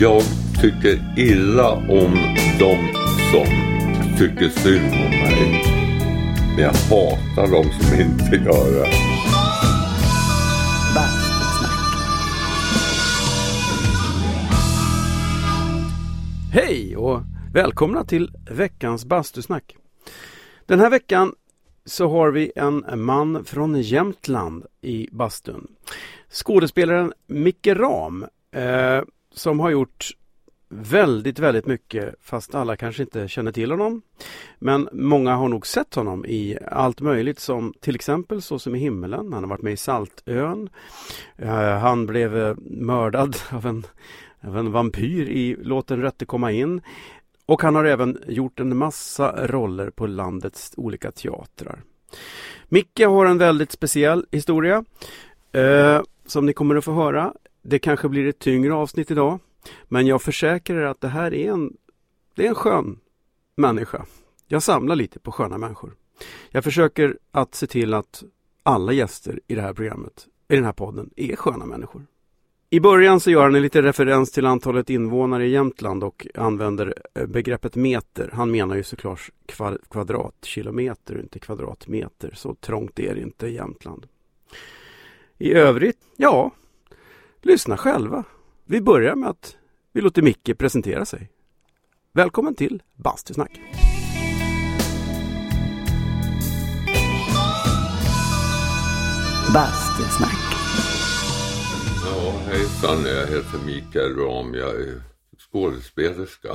Jag tycker illa om de som tycker synd om mig. Men jag hatar de som inte gör det. Bastusnack. Hej och välkomna till veckans bastusnack. Den här veckan så har vi en man från Jämtland i bastun. Skådespelaren Micke Ram eh, som har gjort väldigt, väldigt mycket fast alla kanske inte känner till honom. Men många har nog sett honom i allt möjligt som till exempel Så som i himmelen. Han har varit med i Saltön. Eh, han blev eh, mördad av en, av en vampyr i Låt den rätte komma in. Och han har även gjort en massa roller på landets olika teatrar. Micke har en väldigt speciell historia eh, som ni kommer att få höra. Det kanske blir ett tyngre avsnitt idag. Men jag försäkrar er att det här är en, det är en skön människa. Jag samlar lite på sköna människor. Jag försöker att se till att alla gäster i det här programmet, i den här podden, är sköna människor. I början så gör han en liten referens till antalet invånare i Jämtland och använder eh, begreppet meter. Han menar ju såklart kvadratkilometer, inte kvadratmeter. Så trångt är det inte i Jämtland. I övrigt, ja, lyssna själva. Vi börjar med att vi låter Micke presentera sig. Välkommen till Bastusnack! Bastusnack. Ja, hejsan. Jag heter Mikael Ram. Jag är skådespelerska.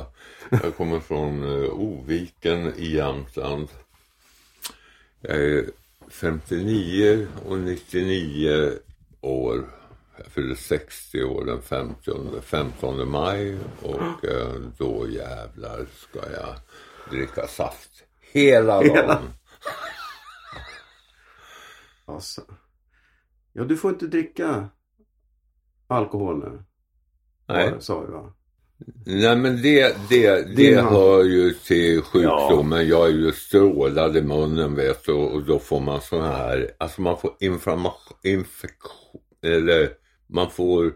Jag kommer från eh, Oviken i Jämtland. Jag är 59 och 99 år. Jag fyller 60 år den 15, 15 maj och eh, då jävlar ska jag dricka saft hela dagen. Hela- Alltså. Ja, du får inte dricka alkohol nu. Nej. Sa vi va? Nej men det, det, det hand. hör ju till sjukdomen. Jag är ju strålad i munnen vet du och då får man sån här, alltså man får inflammation, infektion, eller man får,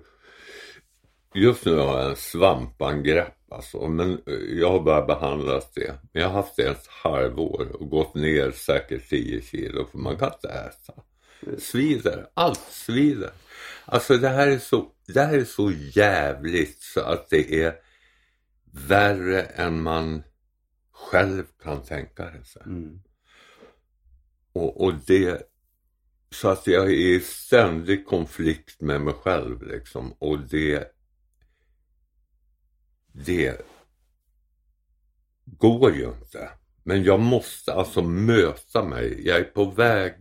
just nu har jag en svampangrepp alltså, men eh, jag har bara behandlat det. Men jag har haft det ett halvår och gått ner säkert 10 kilo för man kan inte äta. Svider, allt svider. Alltså det här är så, det här är så jävligt så att det är värre än man själv kan tänka sig. Mm. Och, och det, så att jag är i ständig konflikt med mig själv liksom. Och det, det går ju inte. Men jag måste alltså möta mig. Jag är på väg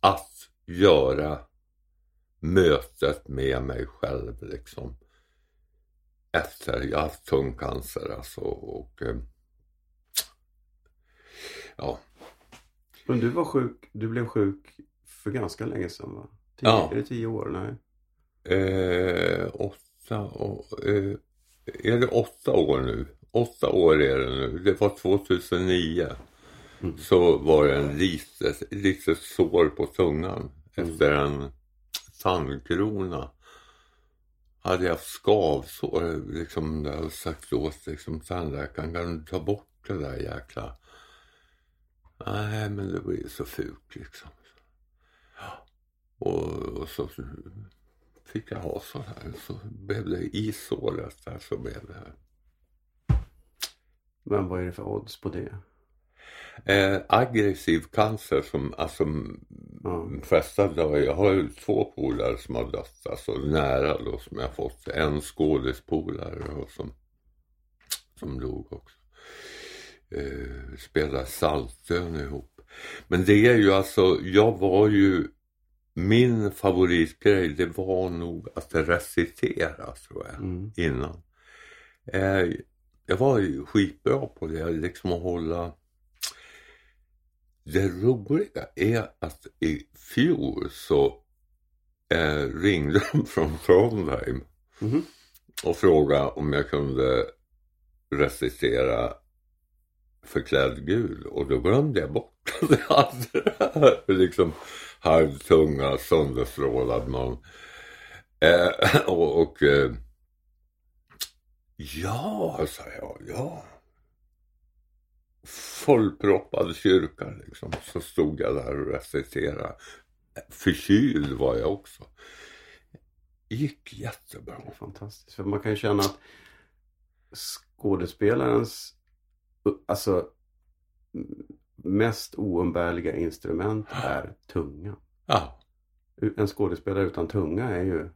att göra mötet med mig själv liksom. Efter, jag har haft tungcancer alltså och eh, ja, Men du var sjuk, du blev sjuk för ganska länge sedan va? Tio, Ja. Är det tio år? Nej. Eh, åtta år, eh, är det åtta år nu? Åtta år är det nu. Det var 2009. Mm. Så var det en litet, litet sår på tungan efter en tandkrona. Hade jag haft skavsår, liksom, jag hade sagt åt liksom, tandläkaren, kan du ta bort det där jäkla... Nej, men det blir så fult liksom. Och, och så fick jag ha så här. Så blev det i såret där så blev det. Men vad är det för odds på det? Eh, aggressiv cancer som alltså de flesta dör. Jag har ju två polare som har dött alltså nära då som jag fått. En skådespolare och som, som dog också. Eh, spelade Saltön ihop. Men det är ju alltså, jag var ju min favoritgrej det var nog att recitera tror jag Mm. innan. Eh, jag var ju skitbra på det, liksom att hålla det roliga är att i fjol så eh, ringde de från Trondheim Mhm. och frågade om jag kunde recitera Förklädd gul och då glömde jag bort jag alltså, hade liksom halvtunga, sönderstrålad man. Eh, och och eh, Ja, sa jag, ja. Fullproppad kyrka liksom. Så stod jag där och reciterade. Förkyld var jag också. gick jättebra. Fantastiskt. För man kan ju känna att skådespelarens alltså mest oumbärliga instrument är tunga. Ja. En skådespelare utan tunga är ju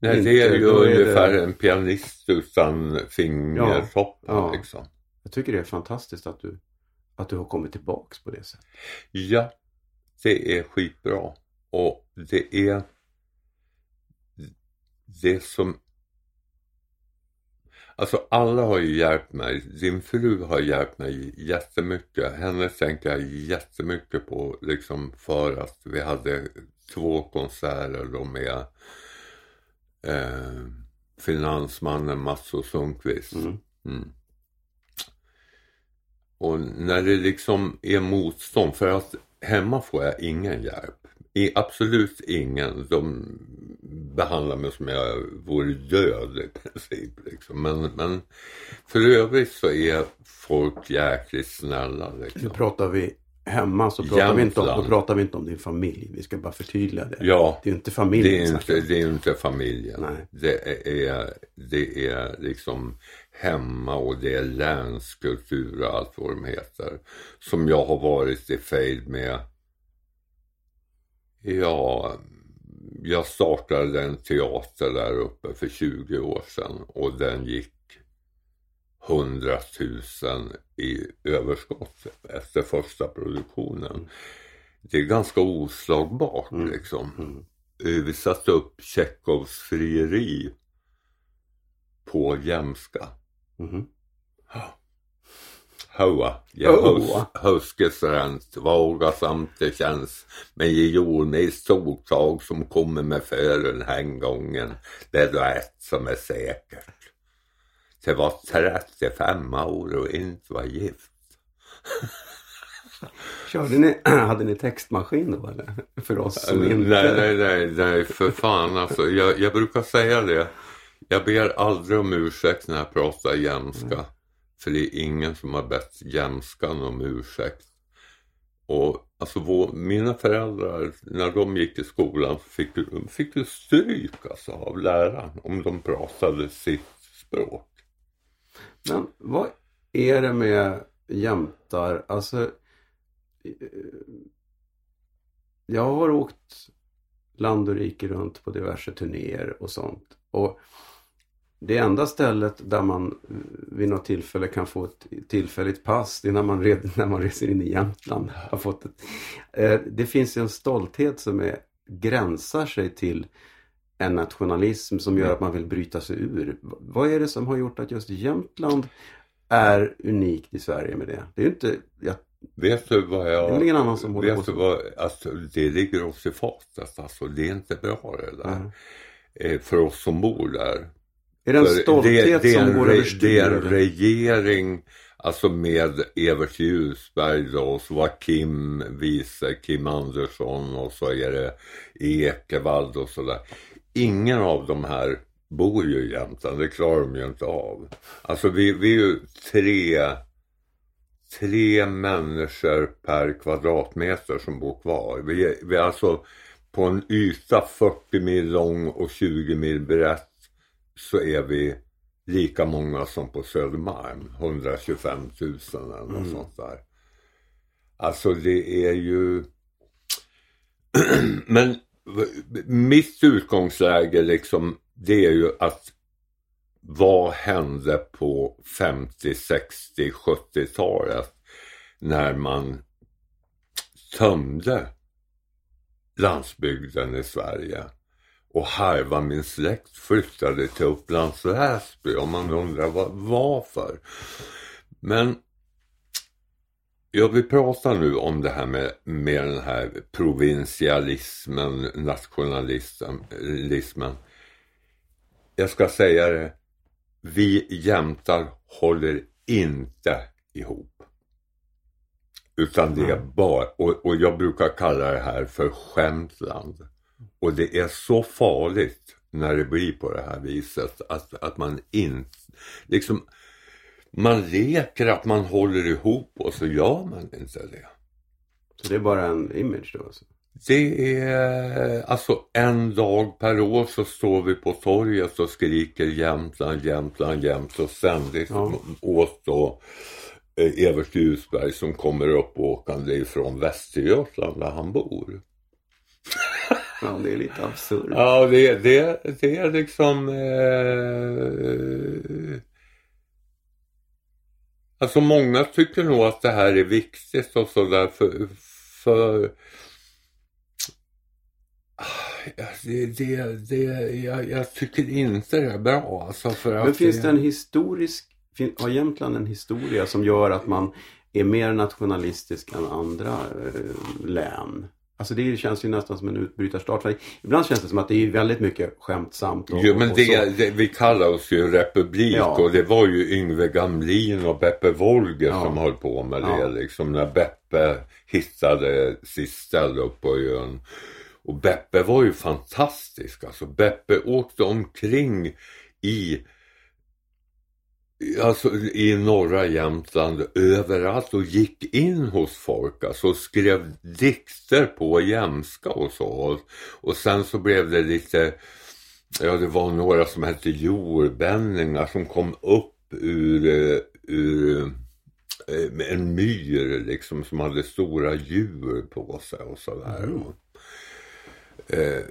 Nej, Inte, det är ju är ungefär det- en pianist utan fingertoppar Ja. liksom. Jag tycker det är fantastiskt att du, att du har kommit tillbaks på det sättet. Ja, det är skitbra. Och det är det som Alltså alla har ju hjälpt mig. Din fru har hjälpt mig jättemycket. Henne tänker jag jättemycket på liksom för att vi hade två konserter då med eh, finansmannen Mats och Sundqvist. Mm. Mm. Och när det liksom är motstånd, för att hemma får jag ingen hjälp. I, absolut ingen. De behandlar mig som jag vore död i princip. Liksom. Men, men för övrigt så är folk jäkligt snälla. Nu Liksom. pratar vi hemma så pratar vi, inte om, då pratar vi inte om din familj. Vi ska bara förtydliga det. Ja, Det är inte familjen det är inte, det är inte familjen. Nej. Det är, det är liksom hemma och det är länskultur och allt vad de heter. Som jag har varit i fejd med. Ja, jag startade en teater där uppe för 20 år sedan och den gick 100 000 i överskott efter första produktionen. Det är ganska oslagbart Mm. liksom. Mm. Eh, Vi satte upp Tjechovs frieri på jämska. Mhm. Hoa, jag Hoa. huskesrent, vågasamt det känns. Men jag gjorde mig stortag som kommer med för den här gången. Det är då ett som är säkert. Det var 35 år och inte var gift. Körde ni, hade ni textmaskin då eller? För oss som inte... Nej, nej, nej, nej, för fan alltså. Jag, jag brukar säga det. Jag ber aldrig om ursäkt när jag pratar jämska. För det är ingen som har bett jämskan om ursäkt. Och alltså vår, mina föräldrar, när de gick i skolan så fick du, fick du stryk alltså, av läraren om de pratade sitt språk. Men vad är det med jämtar? Alltså, eh, jag har åkt land och rike runt på diverse turnéer och sånt. Och det enda stället där man vid något tillfälle kan få ett tillfälligt pass, det är när man, red, när man reser in i Jämtland. Har fått ett, eh, det finns ju en stolthet som är, gränsar sig till en nationalism som gör att man vill bryta sig ur. Vad är det som har gjort att just Jämtland är unikt i Sverige med det? Det är ju inte, jag, Vet du vad jag... det är ingen annan som håller på Vet du så. vad, alltså, det ligger oss i fatet alltså. Det är inte bra det där. Eh, för oss som bor där. Är det en stolthet det är som en går överstyr? Det är en regering, alltså med Evert Ljusberg då, och så var Kim vice, Kim Andersson och så är det Ekevall och sådär. Ingen av de här bor ju i Jämtland, det klarar de ju inte av. Alltså vi, vi är ju tre, tre människor per kvadratmeter som bor kvar. Vi är, vi är alltså på en yta 40 mil lång och 20 mil brett så är vi lika många som på Södermalm. 125 000 eller något Mm. sånt där. Alltså det är ju... Men mitt utgångsläge liksom det är ju att vad hände på 50, 60, 70-talet när man tömde landsbygden i Sverige och halva min släkt flyttade till Upplands Väsby och man undrar vad, varför. Men jag vill prata nu om det här med, med den här provinsialismen, nationalismen. Jag ska säga det, vi jämtar håller inte ihop. Utan det är Mm. bara, och, och jag brukar kalla det här för skämtland. Och det är så farligt när det blir på det här viset. Att, att man inte, liksom, man leker att man håller ihop och så gör man inte det. Så det är bara en image då? Alltså. Det är alltså en dag per år så står vi på torget och skriker Jämtland, Jämtland, Jämt och ständigt ja. åt då eh, Evert Ljusberg som kommer upp åkande ifrån Västergötland där han bor. Ja, det är lite absurt. Ja, det, det, det är liksom... Eh, alltså många tycker nog att det här är viktigt och sådär för, för det, det, det, jag, jag tycker inte det är bra. Alltså för Men finns det en historisk, har Jämtland en historia som gör att man är mer nationalistisk än andra eh, län? Alltså det känns ju nästan som en utbrytarstart. För ibland känns det som att det är väldigt mycket skämtsamt. Och, jo men det, det, vi kallar oss ju republik ja. och det var ju Yngve Gamlin och Beppe Wolger ja. som höll på med det. Ja. Liksom när Beppe hittade sitt ställe upp på ön. Och Beppe var ju fantastisk. Alltså Beppe åkte omkring i Alltså i norra Jämtland överallt och gick in hos folk alltså och skrev dikter på jämska och så. Och sen så blev det lite, ja det var några som hette jordbänningar som kom upp ur, ur eh, en myr liksom som hade stora djur på sig och sådär. Mm. Eh,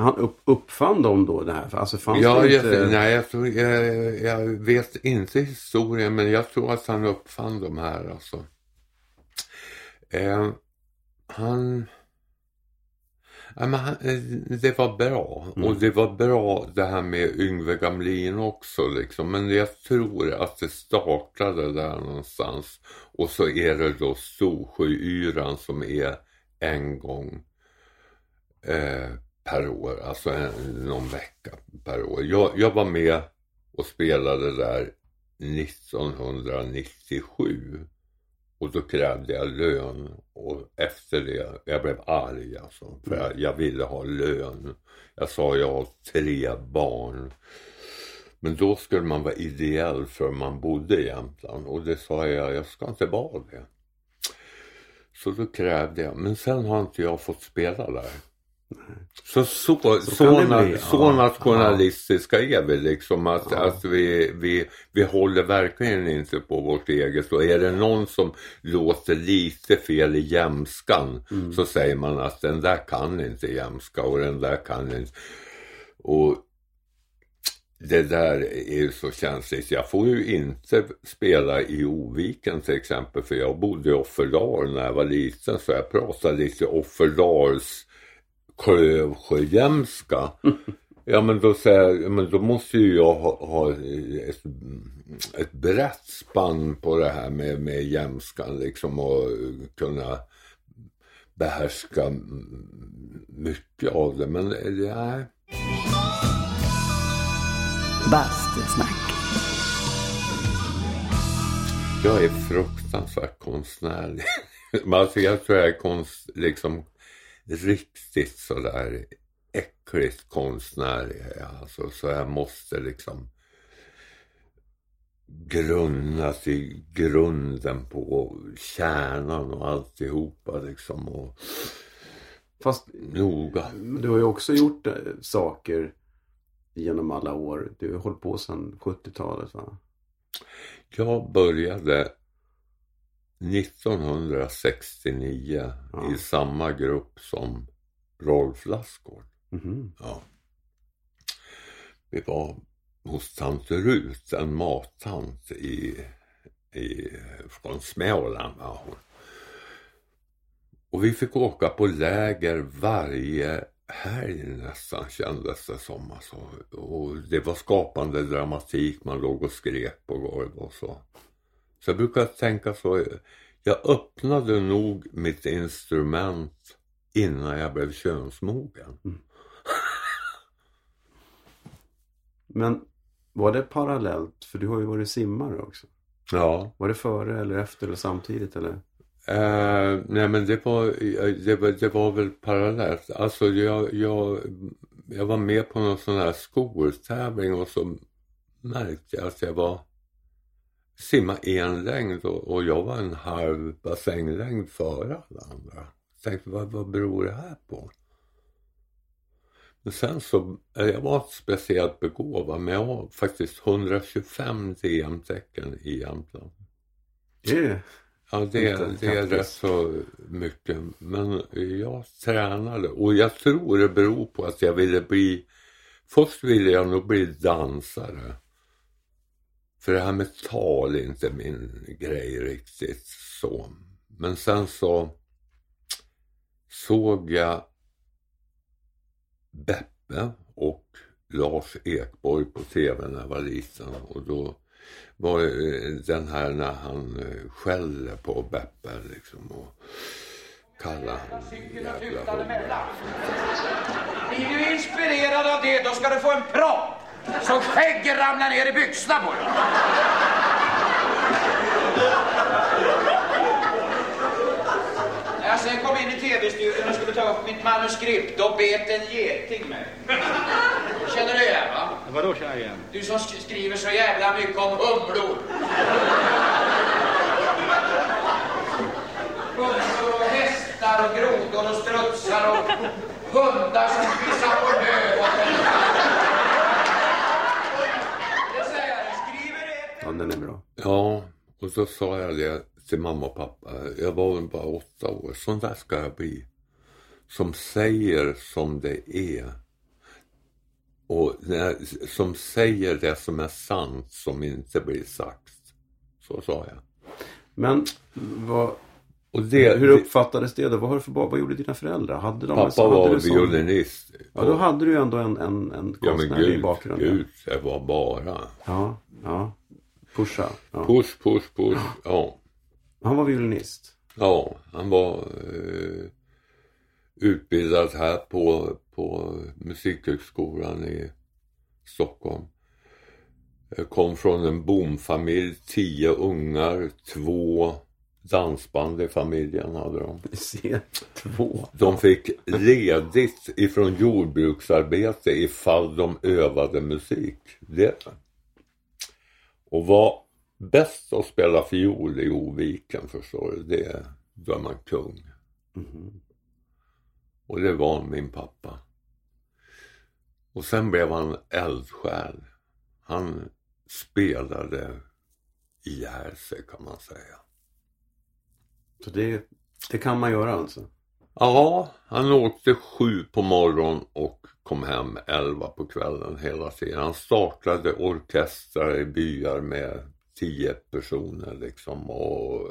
han upp, uppfann de då det här? Alltså fanns ja, det inte... jag, nej, jag, tror, jag, jag, vet inte historien men jag tror att han uppfann de här alltså. Eh, han... Ja, men han, eh, det var bra mm. och det var bra det här med Yngve Gamlin också liksom. Men jag tror att det startade där någonstans. Och så är det då Storsjöyran som är en gång eh, per år, alltså en, någon vecka per år. Jag, jag var med och spelade där 1997 och då krävde jag lön och efter det, jag blev arg alltså, för jag, jag ville ha lön. Jag sa jag har tre barn. Men då skulle man vara ideell för man bodde i Jämtland och det sa jag, jag ska inte vara det. Så då krävde jag, men sen har inte jag fått spela där. Så, så, så, så, na, så nationalistiska är vi liksom att, ja. att vi, vi, vi håller verkligen inte på vårt eget och är det någon som låter lite fel i jämskan mm. så säger man att den där kan inte jämska och den där kan inte. Och det där är ju så känsligt. Jag får ju inte spela i Oviken till exempel för jag bodde i Offerdal när jag var liten så jag pratade lite Offerdals klövsjöjämska. Ja men då säger men då måste ju jag ha, ha ett, ett brett spann på det här med, med jämskan liksom och kunna behärska mycket av det. Men nej. Bastusnack. Jag är fruktansvärt konstnärlig. alltså jag tror jag är konst, liksom riktigt sådär äckligt konstnärlig alltså, så jag måste liksom grunnas i grunden på kärnan och alltihopa liksom. Och Fast noga. Du har ju också gjort eh, saker genom alla år. Du har hållit på sedan 70-talet va? Jag började 1969 ja. i samma grupp som Rolf Lassgård. Mm. Ja. Vi var hos tant Rut, en mattant i, i, från Småland. Ja. Och vi fick åka på läger varje helg nästan kändes det som. Alltså. Och det var skapande dramatik, man låg och skrek på golvet och så. Så jag brukar tänka så. Jag öppnade nog mitt instrument innan jag blev könsmogen. Mm. Men var det parallellt? För du har ju varit simmare också. Ja. Var det före eller efter eller samtidigt eller? Uh, nej men det var, det var, det var väl parallellt. Alltså jag, jag, jag var med på någon sån här skoltävling och så märkte jag att jag var simma en längd och, och jag var en halv bassänglängd före alla andra. Jag tänkte, vad, vad beror det här på? Men sen så, jag var inte speciellt begåvad men jag har faktiskt 125 DM-tecken i Jämtland. Det Ja, det, det är rätt så mycket. Men jag tränade och jag tror det beror på att jag ville bli... Först ville jag nog bli dansare. För det här med tal är inte min grej riktigt så. Men sen så såg jag Beppe och Lars Ekborg på tv när jag var liten och då var den här när han eh, skäller på Beppe liksom och kallar honom jävla homo. Blir du inspirerad av det, då ska du få en propp så skägget ramlar ner i byxorna på dig. När jag sen kom in i tv-studion och skulle ta upp mitt manuskript, då bet en geting mig. Känner du igen va? Vadå känner jag igen? Du som sk- skriver så jävla mycket om humlor. Humlor och hästar och grodor och strutsar och hundar som pissar på löv och Det säger jag, skriver det. Ja, den är bra. Ja, och så sa jag det till mamma och pappa. Jag var väl bara åtta år. Sån där ska jag bli. Som säger som det är. Och när, som säger det som är sant som inte blir sagt. Så sa jag. Men vad, Och det, hur uppfattades det då? Vad, har du för, vad gjorde dina föräldrar? Hade de pappa hade var violinist. Ja, då hade du ju ändå en, en, en Ja men konstnärlig gud, bakgrund. gud, det var bara Ja, ja. Pusha. Ja. push, push, push. Ja, Han var violinist. ja han var eh, utbildad här på, på Musikhögskolan i Stockholm. Kom från en bomfamilj, tio ungar, två dansband i familjen hade de. Två. De fick ledigt ifrån jordbruksarbete ifall de övade musik. Det. Och var bäst att spela fiol i Oviken förstår du, det, då är man kung. Mhm. Och det var min pappa. Och sen blev han eldsjäl. Han spelade ihjäl sig kan man säga. Så det, det kan man göra alltså? Ja, han åkte sju på morgonen och kom hem elva på kvällen hela tiden. Han startade orkestrar i byar med tio personer liksom och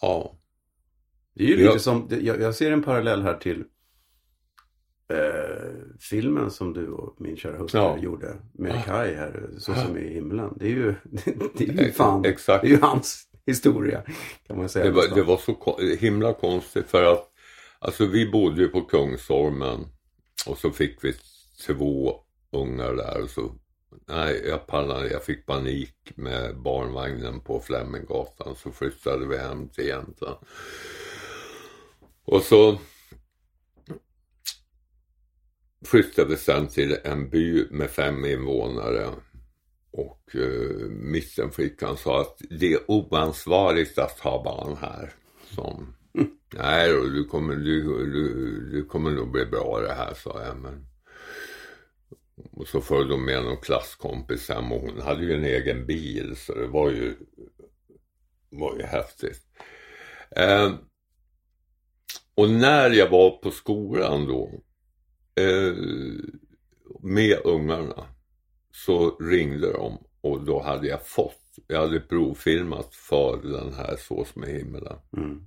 ja, Det är ju lite som, det- jag, jag ser en parallell här till eh, filmen som du och min kära hustru Ja. gjorde med Kai här, Så som i himlen. Det är ju, det är ju fan, Exakt. det är ju hans historia kan man säga. det var, det var så himla konstigt för att alltså vi bodde ju på Kungsholmen och så fick vi två ungar där och så nej jag pallade jag fick panik med barnvagnen på Fleminggatan så flyttade vi hem till Jämtland. Och så flyttade vi sen till en by med fem invånare och eh, mittenflickan sa att det är oansvarigt att ha barn här. Som, Nej då, du kommer, du, du, du kommer nog bli bra det här sa jag. Men... Och så följde hon med någon klasskompis hem och hon hade ju en egen bil så det var ju, var ju häftigt. Eh, och när jag var på skolan då eh, med ungarna så ringde de och då hade jag fått, jag hade provfilmat för den här Sås med himmelen. Mm.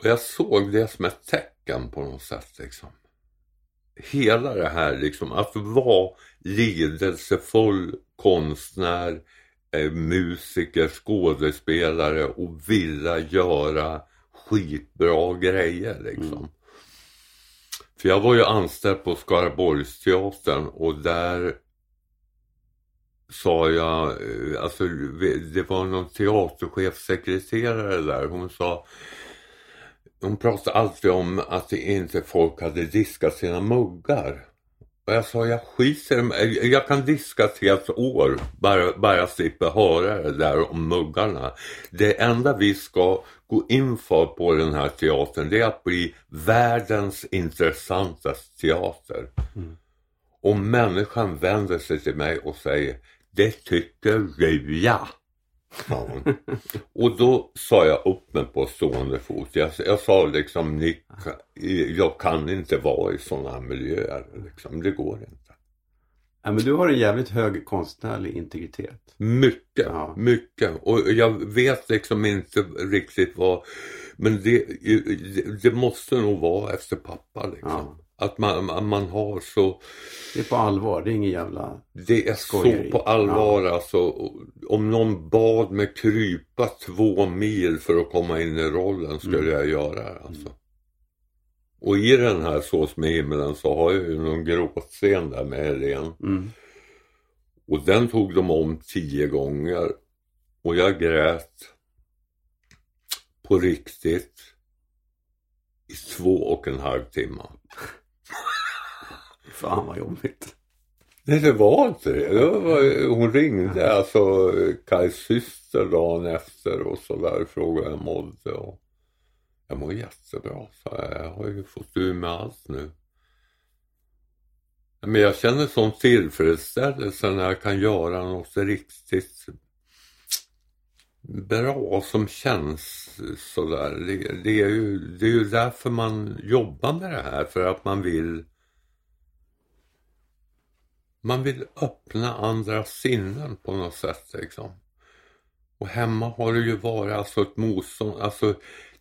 Och jag såg det som ett tecken på något sätt liksom. Hela det här liksom, att vara lidelsefull konstnär, eh, musiker, skådespelare och vilja göra skitbra grejer liksom. För jag var ju anställd på Skaraborgsteatern och där sa jag, eh, alltså det var någon teaterchefsekreterare där, hon sa hon pratade alltid om att inte folk hade diskat sina muggar. Och jag sa, jag skiter Jag kan diska ett helt år, bara, bara slippa höra det där om muggarna. Det enda vi ska gå in för på den här teatern, det är att bli världens intressantaste teater. Mm. Om människan vänder sig till mig och säger, det tycker du ja. Ja. Och då sa jag upp mig på stående fot. Jag, jag sa liksom, Nick, jag kan inte vara i sådana miljöer. Liksom. Det går inte. Ja, men du har en jävligt hög konstnärlig integritet. Mycket, ja. mycket. Och jag vet liksom inte riktigt vad, men det, det måste nog vara efter pappa liksom. Ja. Att man, man har så... Det är på allvar, det är ingen jävla Det är skojeri. så på allvar ja. alltså. Om någon bad mig krypa två mil för att komma in i rollen skulle mm. jag göra det alltså. Mm. Och i den här Sås med himlen så har jag ju någon gråtscen där med Helene. Mm. Och den tog de om tio gånger. Och jag grät på riktigt i två och en halv timme. Fan vad jobbigt. Nej det var inte det. det var, hon ringde alltså Kajs syster dagen efter och så där frågade jag mådde. Och jag mår jättebra, sa jag. Jag har ju fått ur med allt nu. Men jag känner sån tillfredsställelse när jag kan göra något riktigt bra som känns sådär. Det, det, är ju, det är ju därför man jobbar med det här, för att man vill man vill öppna andra sinnen på något sätt liksom. Och hemma har det ju varit alltså ett motstånd, alltså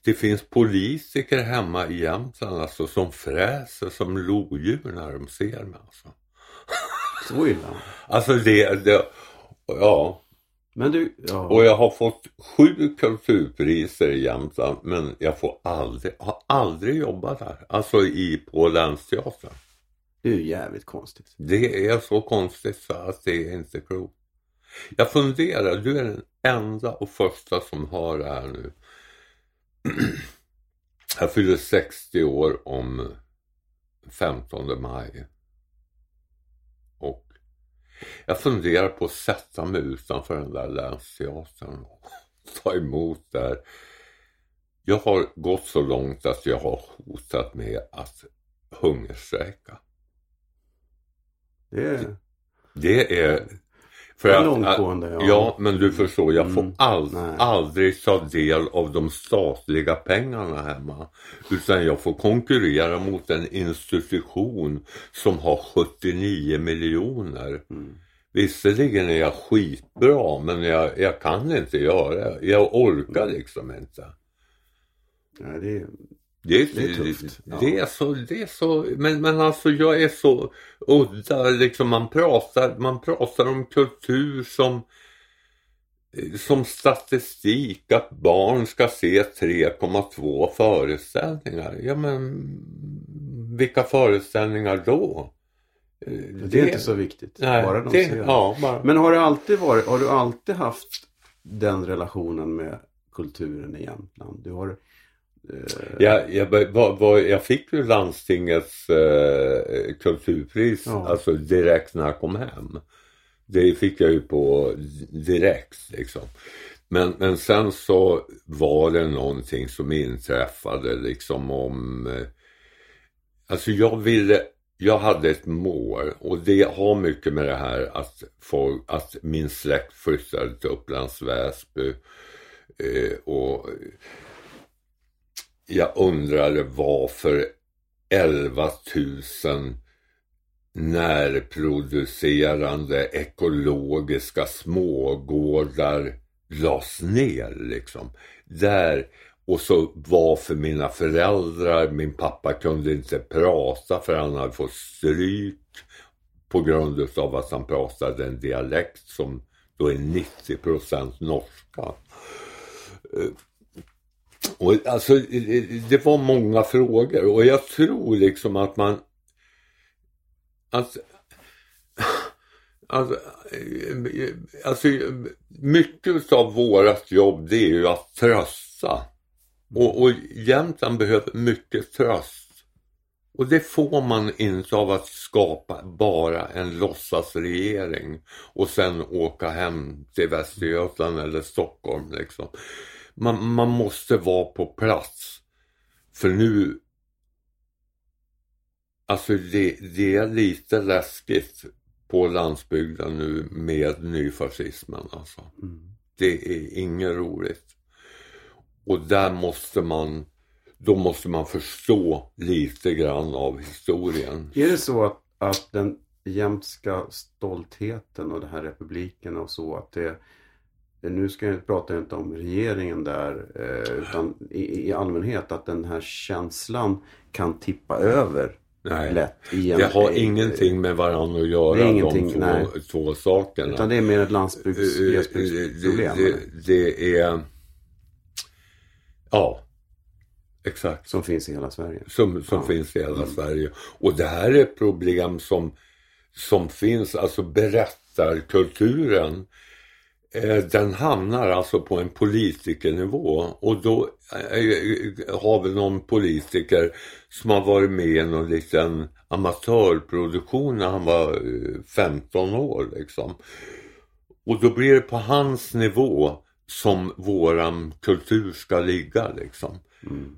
det finns politiker hemma i Jämtland alltså, som fräser som lodjur när de ser mig. Alltså. Så illa? Alltså det, det ja. Men du, ja. Och jag har fått sju kulturpriser i Jämtland men jag får aldrig, har aldrig jobbat där. Alltså i, på Länsteatern. Det är ju jävligt konstigt. Det är så konstigt så att det är inte klokt. Jag funderar, du är den enda och första som har det här nu. Jag fyller 60 år om 15 maj. Och jag funderar på att sätta mig utanför den där länsteatern och ta emot där. Jag har gått så långt att jag har hotat med att hungerstrejka. Det är... Det är för att, långtgående, ja. ja. men du förstår, jag får mm. all, aldrig ta del av de statliga pengarna hemma. Utan jag får konkurrera mot en institution som har 79 miljoner. Mm. Visserligen är jag skitbra men jag, jag kan inte göra det. Jag orkar liksom inte. Nej, det, det är, det är tufft. Det, det, är så, det är så, men, men alltså jag är så udda liksom man pratar, man pratar om kultur som som statistik att barn ska se 3,2 föreställningar. Ja men vilka föreställningar då? Det, det är inte så viktigt. Nej, bara de det, ser. Ja, bara. Men har det alltid varit, har du alltid haft den relationen med kulturen i Jämtland? Du har Eh, jag, jag, var, var, jag fick ju landstingets eh, kulturpris ja. alltså direkt när jag kom hem. Det fick jag ju på direkt liksom. Men, men sen så var det någonting som inträffade liksom om... Eh, alltså jag ville... Jag hade ett mål och det har mycket med det här att, folk, att min släkt flyttade till Upplands Väsby. Eh, och jag undrade varför 11 000 närproducerande ekologiska smågårdar lades ner liksom. Där och så varför mina föräldrar, min pappa kunde inte prata för han hade fått stryk på grund av att han pratade en dialekt som då är 90% norska. Eh, och alltså, det var många frågor och jag tror liksom att man... Alltså, alltså, alltså, mycket av vårat jobb det är ju att trösta. Och, och Jämtland behöver mycket tröst. Och det får man inte av att skapa bara en låtsasregering och sen åka hem till Västergötland eller Stockholm. Liksom. Man, man måste vara på plats. För nu Alltså det, det är lite läskigt på landsbygden nu med nyfascismen alltså. Mm. Det är inget roligt. Och där måste man, då måste man förstå lite grann av historien. Är det så att, att den jämtska stoltheten och den här republiken och så att det nu ska jag prata inte om regeringen där eh, utan i, i allmänhet att den här känslan kan tippa över Nej, lätt. I en, det har i- ingenting med varandra att göra, Det är ingenting, de två, nej. två sakerna. Utan det är mer ett landsbygds Eh, eh, glesbygdsproblem. det, det, det är... Ja, exakt. Som finns i hela Sverige. Som, som Ja. finns i hela Sverige. Och det här är problem som, som finns, alltså berättarkulturen. Eh, den hamnar alltså på en politikernivå och då eh, eh, har vi någon politiker som har varit med i någon liten liksom amatörproduktion när han var 15 år liksom. Och då blir det på hans nivå som våran kultur ska ligga liksom. Mm.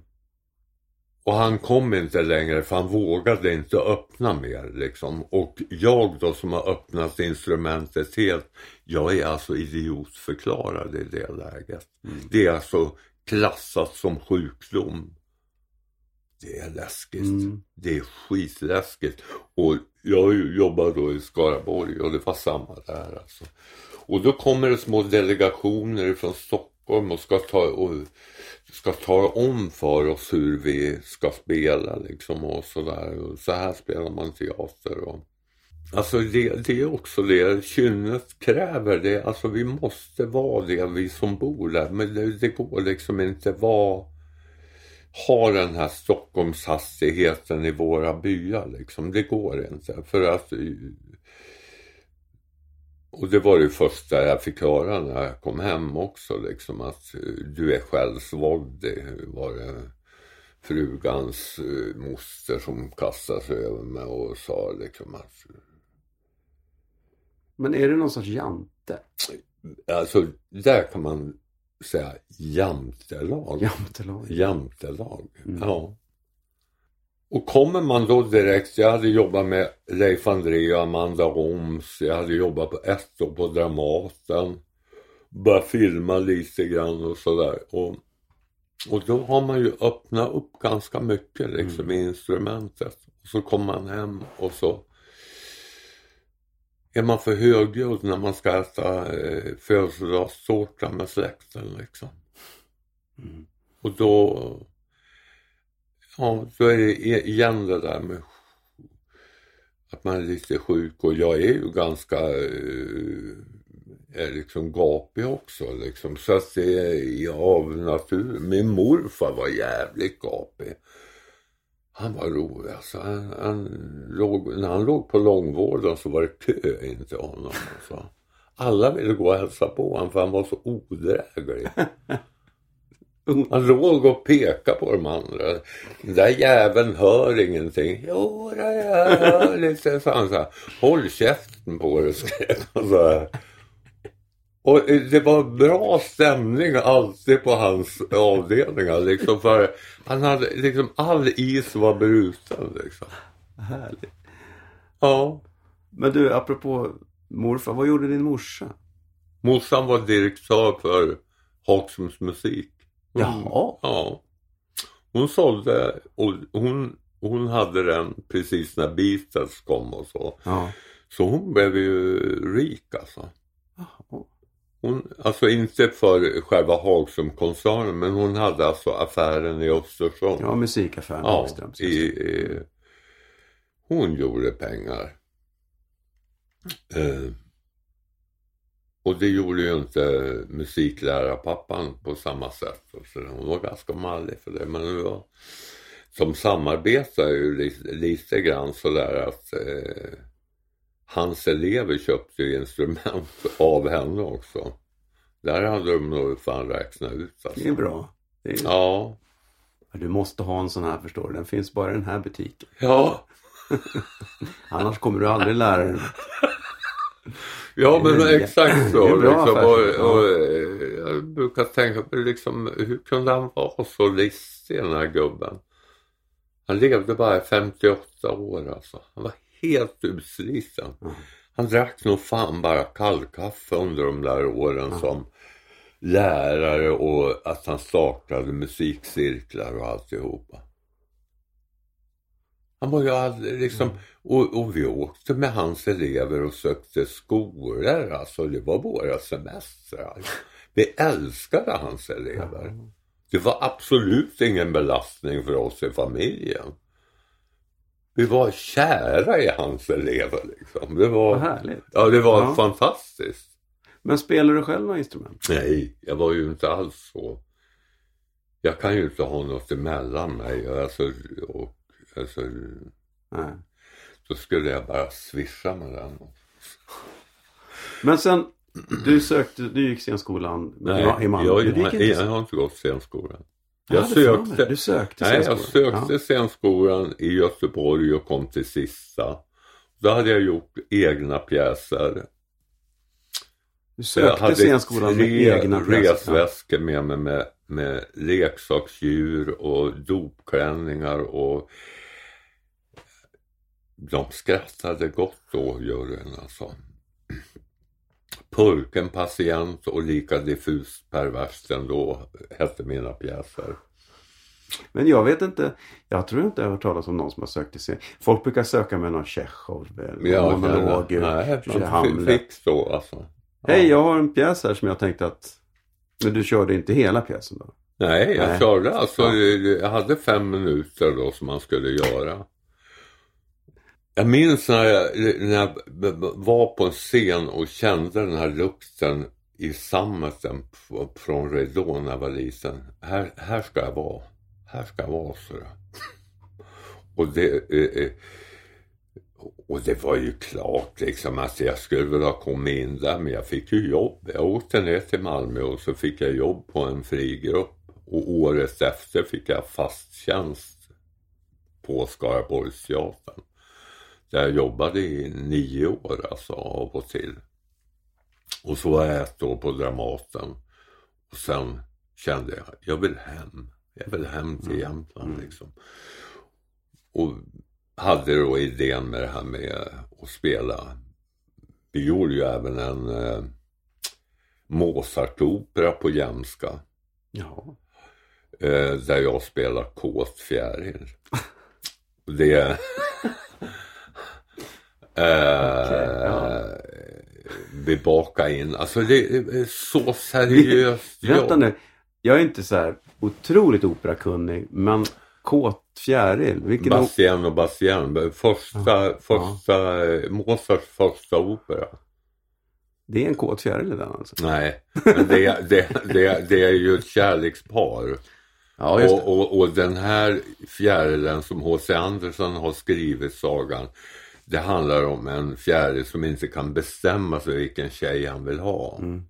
Och han kom inte längre för han vågade inte öppna mer liksom. Och jag då som har öppnat instrumentet helt, jag är alltså idiotförklarad i det läget. Det är alltså klassat som sjukdom. Det är läskigt. Mm. Det är skitläskigt. Och jag jobbar då i Skaraborg och det var samma där alltså. Och då kommer det små delegationer från Stockholm och ska ta, och ska tala om för oss hur vi ska spela liksom och sådär. Så här spelar man teater och Alltså det, det är också det kynnet kräver det. Alltså vi måste vara det vi som bor där. Men det, det går liksom inte vara ha den här Stockholmshastigheten i våra byar liksom. Det går inte. För att och det var det första jag fick höra när jag kom hem också liksom att eh, du är självsvåld. Det var det frugans eh, moster som kastade sig över mig och sa liksom att Men är det någon sorts jante? Alltså där kan man säga jantelag. Jantelag? Jantelag, Mm. ja. Och kommer man då direkt, jag hade jobbat med Leif André och Amanda Oms, jag hade jobbat på ett år på Dramaten. Börjat filma lite grann och sådär. Och, och då har man ju öppnat upp ganska mycket liksom i instrumentet. Och så kommer man hem och så är man för högljudd när man ska äta eh, födelsedagstårta med släkten liksom. Mm. Och då, ja, då är det igen det där med att man är lite sjuk och jag är ju ganska eh, är liksom gapig också liksom. Så att det är av natur. Min morfar var jävligt gapig. Han var rolig alltså. Han, han låg, när han låg på långvården så var det kö in till honom. Alltså. Alla ville gå och hälsa på honom för han var så odräglig. Han låg och pekade på de andra. Den där jäveln hör ingenting. Jo, det jag hör lite, sa han så här. Håll käften på dig, skrek han så här. Och det var bra stämning alltid på hans avdelningar liksom för han hade liksom all is var bruten liksom. Härligt. Ja. Men du, apropå morfar, vad gjorde din morsa? Morsan var direktör för Haksums musik. Hon- Jaha. Ja. Hon sålde och hon, hon hade den precis när Beatles kom och så. Ja. Så hon blev ju rik alltså. Jaha. Hon, alltså inte för själva Hagsum-koncernen men hon hade alltså affären i Östersund. Ja, musikaffären Ja, Hagströms. i, i, hon gjorde pengar. Eh, och det gjorde ju inte musiklärarpappan på samma sätt. Så hon var ganska mallig för det. Men det var, som samarbetar ju lite, lite grann sådär att eh, hans elever köpte ju instrument av henne också. Där hade de nog fan räknat ut alltså. Det är bra. Det är, Ja. Du måste ha en sån här förstår du. Den finns bara i den här butiken. Ja. Annars kommer du aldrig lära dig. Ja men exakt så. liksom, och, och, eh, jag brukar tänka på liksom, hur kunde han vara så listig den här gubben? Han levde bara i 58 år alltså. Han var helt utsliten. Mm. Han drack nog fan bara kallkaffe under de där åren som lärare och att han startade musikcirklar och alltihopa. Han var ju aldrig liksom, och, och vi åkte med hans elever och sökte skolor, alltså det var våra semestrar. Vi älskade hans elever. Det var absolut ingen belastning för oss i familjen. Vi var kära i hans elever liksom. Det var, Vad härligt. ja, det var Ja. fantastiskt. Men spelar du själv några instrument? Nej, jag var ju inte alls så. Jag kan ju inte ha något emellan mig. Alltså, och, alltså, Nej. då skulle jag bara swisha med den. Men sen, du sökte, du gick scenskolan Nej, i Malmö. jag, jag, inte jag, har inte gått scenskolan. Jag Jag hade mig. sökte, Du sökte nej, jag sökte scenskolan i Göteborg och kom till sista. Då hade jag gjort egna pjäser. Du Jag sökte hade scenskolan med tre egna pjäser. resväskor med mig med, med leksaksdjur och dopklänningar och de skrattade gott då, juryn alltså. Purken patient och lika diffust perverst ändå hette mina pjäser. Men jag vet inte, jag tror inte jag har hört talas om någon som har sökt till scen. Folk brukar söka med någon Tjechov, Ja, monolog, nej, Hamlet. fick så alltså. Hej, jag har en pjäs här som jag tänkte att... Men du körde inte hela pjäsen då? Nej, jag Nej. körde alltså, Ja. jag hade fem minuter då som man skulle göra. Jag minns när jag, när jag var på en scen och kände den här lukten i sammeten från ridån när jag var liten. Här, här ska jag vara. Här ska jag vara, så det. Och det, eh, eh, och det var ju klart liksom att jag skulle väl ha kommit in där men jag fick ju jobb. Jag åkte ner till Malmö och så fick jag jobb på en frigrupp och året efter fick jag fast tjänst på Skaraborgsteatern. Där jag jobbade i nio år alltså av och till. Och så var jag ett år på Dramaten. Och sen kände jag, jag vill hem. Jag vill hem till Jämtland liksom. Och hade då idén med det här med att spela. Vi gjorde ju även en eh, Mozart-opera på Jämska. Ja. Eh, där jag spelar kåt fjäril. Det... eh, ja. Vi bakar in, alltså det är så seriöst Vänta nu. Jag är inte så här otroligt operakunnig, men Kåt fjäril, vilken... Bastien och Bastien, första, första, Mozarts första opera. Det är en kåt fjäril i den alltså? Nej, men det, det, det, det är ju ett kärlekspar. Ja. Och, och, och den här fjärilen som H.C. Andersen har skrivit sagan. Det handlar om en fjäril som inte kan bestämma sig vilken tjej han vill ha. Mm.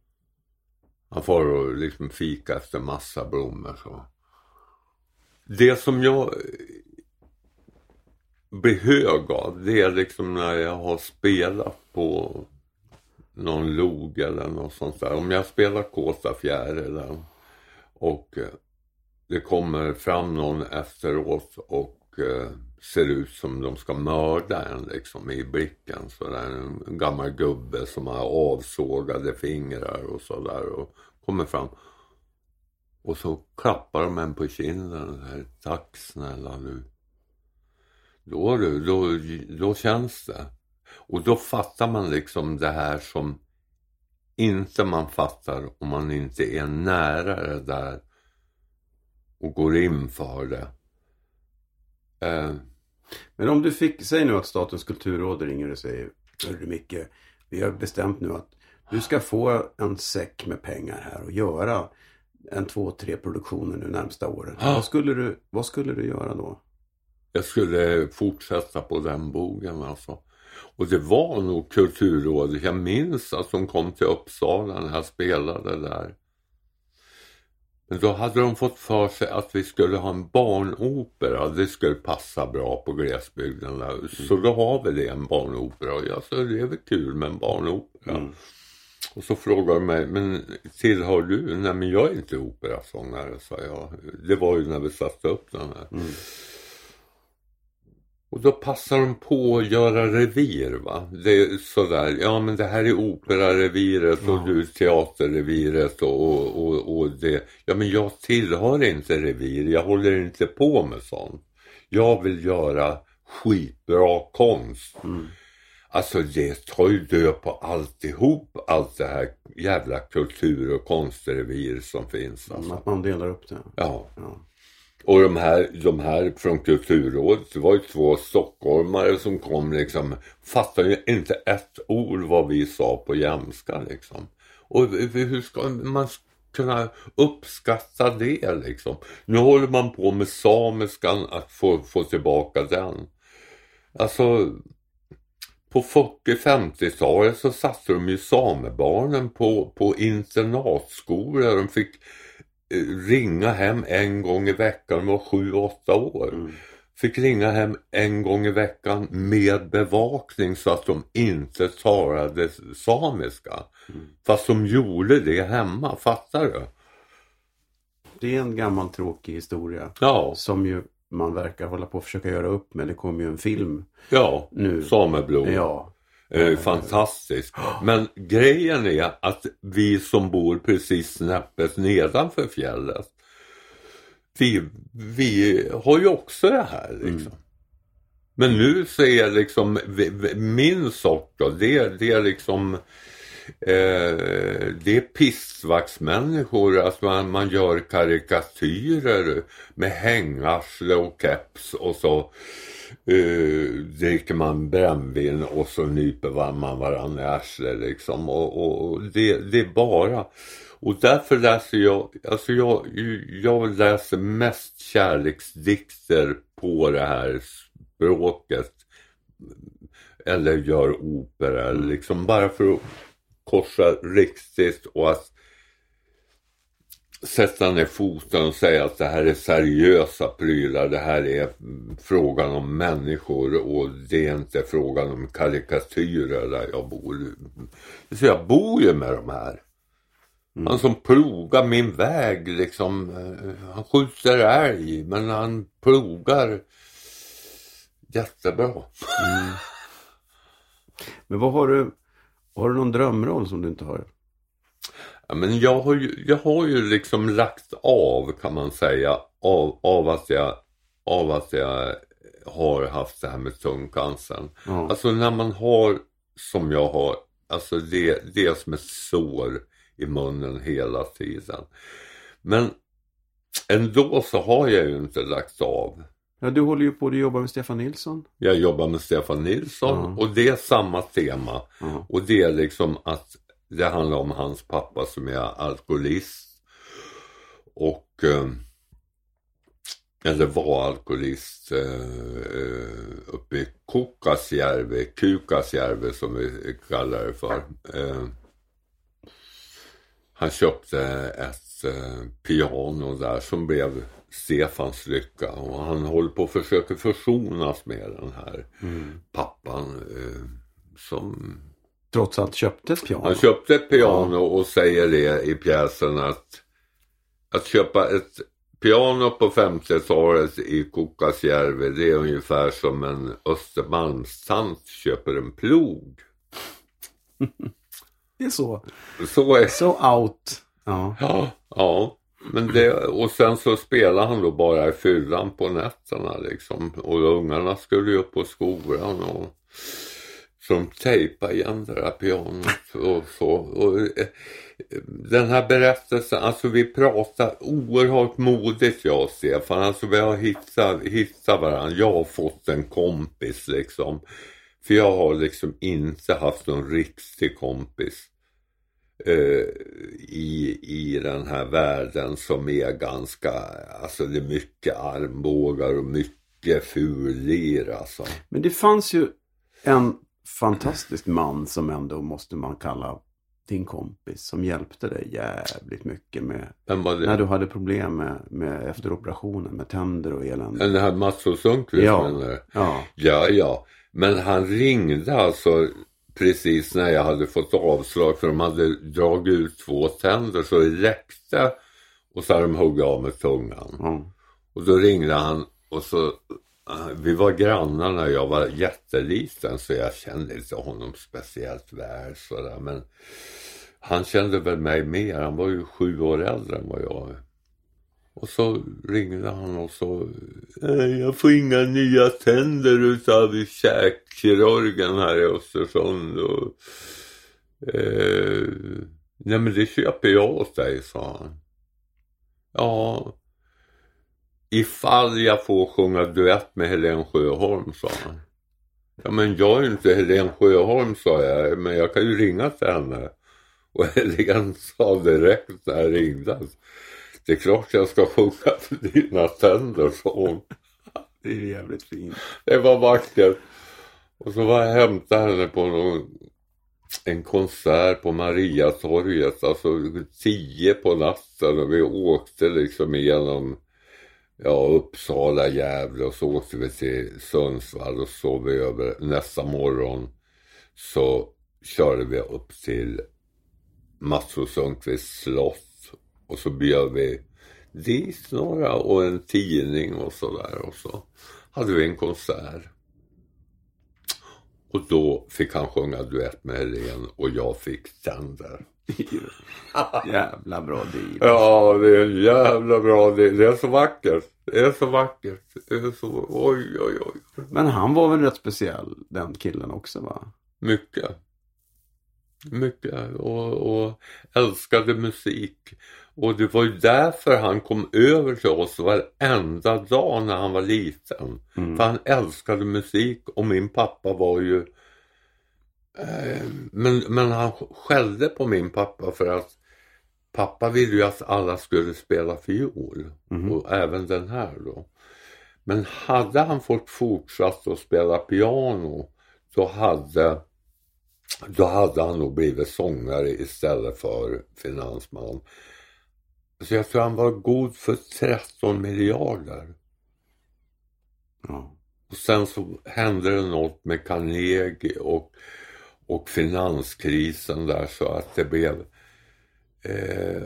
Han får och liksom fika efter massa blommor så. Det som jag blir hög av det är liksom när jag har spelat på någon log eller något sånt där. Om jag spelar Kåta fjärilen och eh, det kommer fram någon efteråt och eh, ser ut som de ska mörda en liksom i blicken. Så där, en gammal gubbe som har avsågade fingrar och sådär och kommer fram. Och så klappar de en på kinden och säger tack snälla du. Då, du, då, då känns det. Och då fattar man liksom det här som inte man fattar om man inte är nära det där och går in för det. Eh, men om du fick, säg nu att Statens kulturråd ringer och säger Hörru Micke, vi har bestämt nu att du ska få en säck med pengar här och göra en två, tre produktioner nu närmsta åren. Ja. Vad, skulle du, vad skulle du göra då? jag skulle fortsätta på den bogen alltså. Och det var nog Kulturrådet. Jag minns att de kom till Uppsala när jag spelade där. Men då hade de fått för sig att vi skulle ha en barnopera. Det skulle passa bra på glesbygden. Mm. Så då har vi det, en barnopera. Och jag sa, det är väl kul med en barnopera. Mm. Och så frågade de mig, men tillhör du? Nej men jag är inte operasångare, sa jag. Det var ju när vi satte upp den här. Mm. Och då passar de på att göra revir va. Det är sådär, ja men det här är operareviret och Ja. du teaterreviret och, och, och, och det. Ja men jag tillhör inte revir, jag håller inte på med sånt. Jag vill göra skitbra konst. Mm. Alltså det tar ju död på alltihop, allt det här jävla kultur och konstrevir som finns. Alltså. Att man delar upp det. Ja. Ja. Och de här, de här från Kulturrådet, det var ju två stockholmare som kom liksom, fattade ju inte ett ord vad vi sa på jämska liksom. Och hur ska man kunna uppskatta det liksom? Nu håller man på med samiskan att få, få tillbaka den. Alltså, på 40-50-talet så satte de ju samebarnen på, på internatskolor. De fick ringa hem en gång i veckan, var 7-8 år. Mm. Fick ringa hem en gång i veckan med bevakning så att de inte talade samiska. Mm. Fast de gjorde det hemma, fattar du? Det är en gammal tråkig historia. Ja, Som ju man verkar hålla på att försöka göra upp med. Det kommer ju en film ja, nu. sameblod. Ja. Eh, fantastiskt. Men grejen är att vi som bor precis snäppet nedanför fjället vi, vi har ju också det här liksom. Men nu så är liksom min sort då, det, det är liksom eh, det är pissvaktsmänniskor, alltså man, man gör karikatyrer med hängarsle och keps och så eh, dricker man brännvin och så nyper man varandra i arslet liksom. Och, och, och det, det är bara och därför läser jag, alltså jag, jag läser mest kärleksdikter på det här språket. Eller gör opera, liksom bara för att korsa riktigt och att sätta ner foten och säga att det här är seriösa prylar. Det här är mm, frågan om människor och det är inte frågan om karikatyrer där jag bor. Så jag bor ju med de här. Han som plogar min väg liksom. eh, Han skjuter älg men han plogar jättebra. Men vad har du? Har du någon drömroll som du inte har? Men jag har, ju, jag har ju liksom lagt av kan man säga av, av, att jag, av att jag har haft det här med tungcancern. Ja. Alltså när man har som jag har, alltså det, det är som ett sår i munnen hela tiden. Men ändå så har jag ju inte lagt av. ja, du håller ju på att jobba med Stefan Nilsson. Jag jobbar med Stefan Nilsson Ja. och det är samma tema. Ja. Och det är liksom att det handlar om hans pappa som är alkoholist. Och eh, eller var alkoholist eh, eh, uppe i Kukkasjärvi, Kukasjärvi som vi kallar det för. Han köpte ett piano där som blev Stefans lycka och han håller på att försöka försonas med den här pappan eh, som Trots allt köpte ett piano. han köpte ett piano och säger det i pjäsen att att köpa ett piano på 50-talet i Kukkasjärvi det är ungefär som en Östermalmstant köper en plog. Det är så. Så är Så out. Ja. Ja, ja. Men det, och sen så spelar han då bara i fyllan på nätterna liksom. Och ungarna skulle ju upp på skolan och som tejpade igen det där pianot och så. Och, eh, den här berättelsen, alltså vi pratar oerhört modigt jag och Stefan. Alltså vi har hittat, hittat varandra. Jag har fått en kompis liksom. För jag har liksom inte haft någon riktig kompis eh, i, i den här världen som är ganska, alltså det är mycket armbågar och mycket fullir alltså. Men det fanns ju en fantastisk man som ändå måste man kalla din kompis som hjälpte dig jävligt mycket med när du hade problem med, med efter operationen med tänder och elände. Den här Mats och Sundqvist Ja. menar du? Ja, Ja, ja. Men han ringde alltså precis när jag hade fått avslag för de hade dragit ut två tänder så det räckte och så hade de huggit av med tungan. ja. Och då ringde han och så Eh, vi var grannar när jag var jätteliten så jag kände inte honom speciellt väl sådär men han kände väl mig mer, han var ju sju år äldre än vad jag är. Och så ringde han och så eh, Jag får inga nya tänder utav käkkirurgen här i Östersund och eh, Nej men det köper jag åt dig, sa han. Ja, ifall jag får sjunga duett med Helen Sjöholm, sa han. Ja men jag är ju inte Helen Sjöholm, sa jag, men jag kan ju ringa till henne. Och Helen sa direkt när jag ringde att det är klart jag ska sjunga för dina tänder, sa hon. det är jävligt fint. Det var vackert. Och så var jag hämtade henne på någon, en konsert på Mariatorget, alltså tio på natten och vi åkte liksom igenom ja, Uppsala, Gävle och så åkte vi till Sundsvall och sov vi över. Nästa morgon så körde vi upp till Mats och Sundqvists slott och så bjöd vi dit några och en tidning och sådär och så hade vi en konsert. Och då fick han sjunga duett med Helene och jag fick tänder. Jävla bra deal. Ja, det är en jävla bra det. Det är så vackert. Det är så vackert. Det är så, oj, oj, oj. Men han var väl rätt speciell, den killen också va? Mycket. Mycket. Och, och älskade musik. Och det var ju därför han kom över till oss varenda dag när han var liten. Mm. För han älskade musik och min pappa var ju men, men han skällde på min pappa för att pappa ville ju att alla skulle spela fiol. Mhm. Och även den här då. Men hade han fått fortsatt att spela piano då hade då hade han nog blivit sångare istället för finansman. Så jag tror han var god för 13 miljarder. Ja. Och sen så hände det något med Carnegie och, och finanskrisen där så att det blev eh,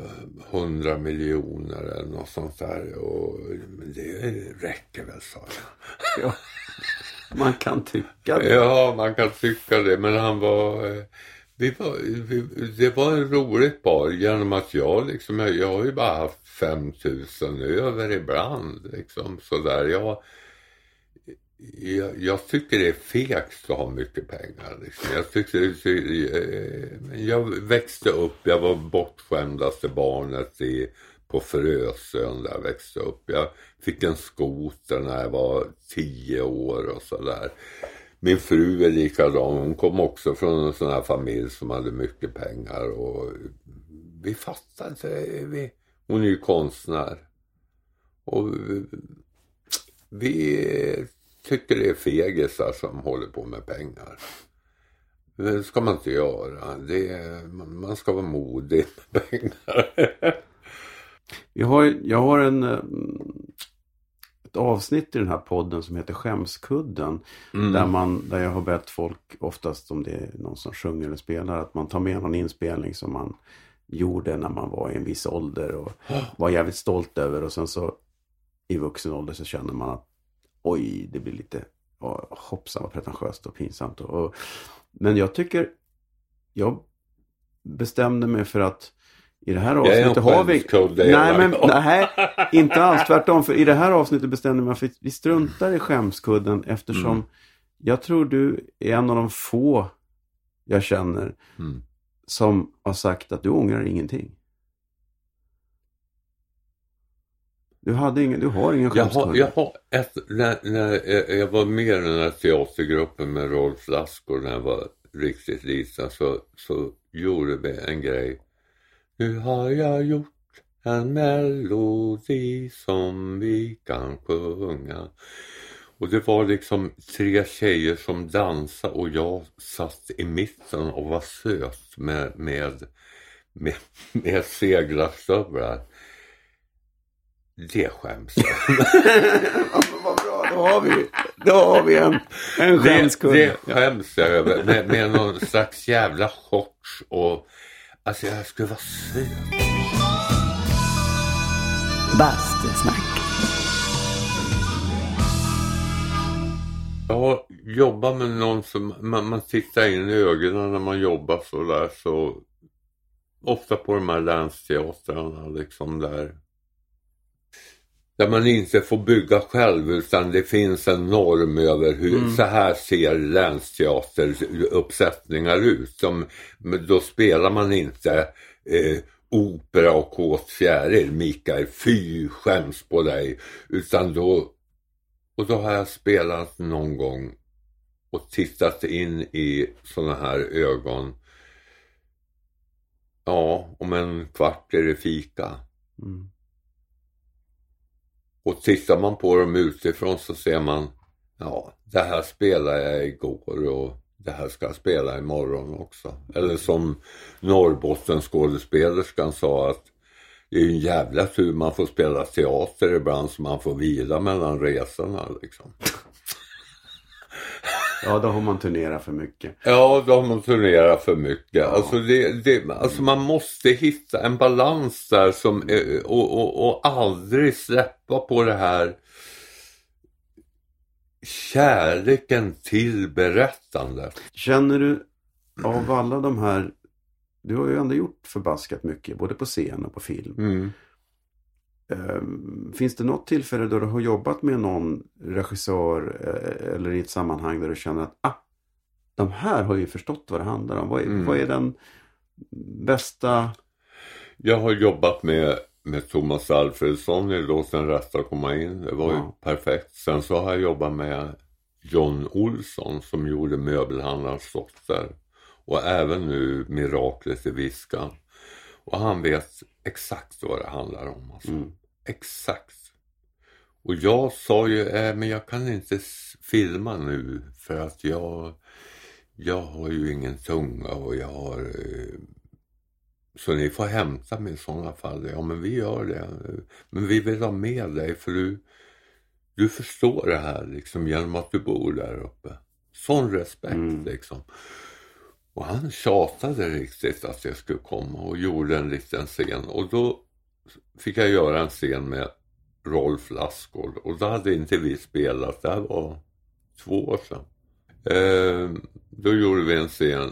100 miljoner eller något sånt där. Och men det räcker väl sa jag. ja. Man kan tycka det. Ja, man kan tycka det, men han var... eh, Vi var vi, det var en roligt par genom att jag liksom, jag har ju bara haft 5000 över ibland liksom sådär. Jag, jag, jag tycker det är fegt att ha mycket pengar. Liksom. Jag, tyckte, eh, jag växte upp, jag var bortskämdaste barnet i, på Frösön där jag växte upp. Jag fick en skoter när jag var tio år och sådär. Min fru är likadan, hon kom också från en sån här familj som hade mycket pengar och vi fattade inte, vi, hon är ju konstnär. Och vi, vi tycker det är fegisar som håller på med pengar. Det ska man inte göra. Det är, man ska vara modig med pengar. Vi har, jag har en, eh, ett avsnitt i den här podden som heter Skämskudden. Mm. Där, man, där jag har bett folk, oftast om det är någon som sjunger eller spelar, att man tar med någon inspelning som man gjorde när man var i en viss ålder och var jävligt stolt över. Och sen så i vuxen ålder så känner man att oj, det blir lite ja, hoppsan vad pretentiöst och pinsamt. Och, och, men jag tycker, jag bestämde mig för att i det här avsnittet har vi... Nej, men nej, inte alls. Tvärtom. För i det här avsnittet bestämde jag mig för att vi struntar i skämskudden eftersom Mm. jag tror du är en av de få jag känner Mm. som har sagt att du ångrar ingenting. Du, hade ingen, du har ingen Jag har, jag har ett, när, när jag, jag var med i den här teatergruppen med Rolf Lassgård när jag var riktigt liten så, så gjorde vi en grej. Nu har jag gjort en melodi som vi kan sjunga. Och det var liksom tre tjejer som dansade och jag satt i mitten och var söt med, med, med, med seglarstövlar. Det skäms jag. Vad bra, då har vi, då har vi en, en Det, skämskudde. det skäms jag över. Med, med någon slags jävla shorts och... Alltså jag skulle vara söt. Bastusnack. Jag har jobbat med någon som man, man tittar in i ögonen när man jobbar så där så ofta på de här länsteatrarna liksom där där man inte får bygga själv utan det finns en norm över hur så här ser länsteateruppsättningar ut. Som, då spelar man inte eh, opera och kåt fjäril, Mikael, fy skäms på dig. Utan då och då har jag spelat någon gång och tittat in i sådana här ögon. Ja, om en kvart är det fika. Mm. Och tittar man på dem utifrån så ser man, ja, det här spelade jag igår och det här ska jag spela imorgon också. Eller som Norrbottensskådespelerskan sa att det är ju en jävla tur man får spela teater ibland så man får vila mellan resorna liksom. Ja, då har man turnerat för mycket. Ja, då har man turnerat för mycket. Alltså, det, det, alltså man måste hitta en balans där som, och, och, och aldrig släppa på det här kärleken till berättandet. Känner du av alla de här, du har ju ändå gjort förbaskat mycket, både på scen och på film. Mm. Ehm, Finns det något tillfälle då du har jobbat med någon regissör eh, eller i ett sammanhang där du känner att ah, de här har ju förstått vad det handlar om. Vad är, Mm. vad är den bästa... Jag har jobbat med, med Thomas Alfredsson i Låt den rätta komma in. Det var ju Ja. perfekt. Sen så har jag jobbat med John Olsson som gjorde Möbelhandlarens dotter. Och även nu Miraklet i Viskan. Och han vet exakt vad det handlar om. Alltså. Mm. Exakt. Och jag sa ju, äh, men jag kan inte filma nu för att jag, jag har ju ingen tunga och jag har... Eh, så ni får hämta mig i sådana fall. Ja, men vi gör det. Men vi vill ha med dig för du, du förstår det här liksom genom att du bor där uppe. Sån respekt Mm. liksom. Och han tjatade riktigt att jag skulle komma och gjorde en liten scen. Och då fick jag göra en scen med Rolf Lassgård. Och då hade inte vi spelat, det här var två år sedan. Eh, då gjorde vi en scen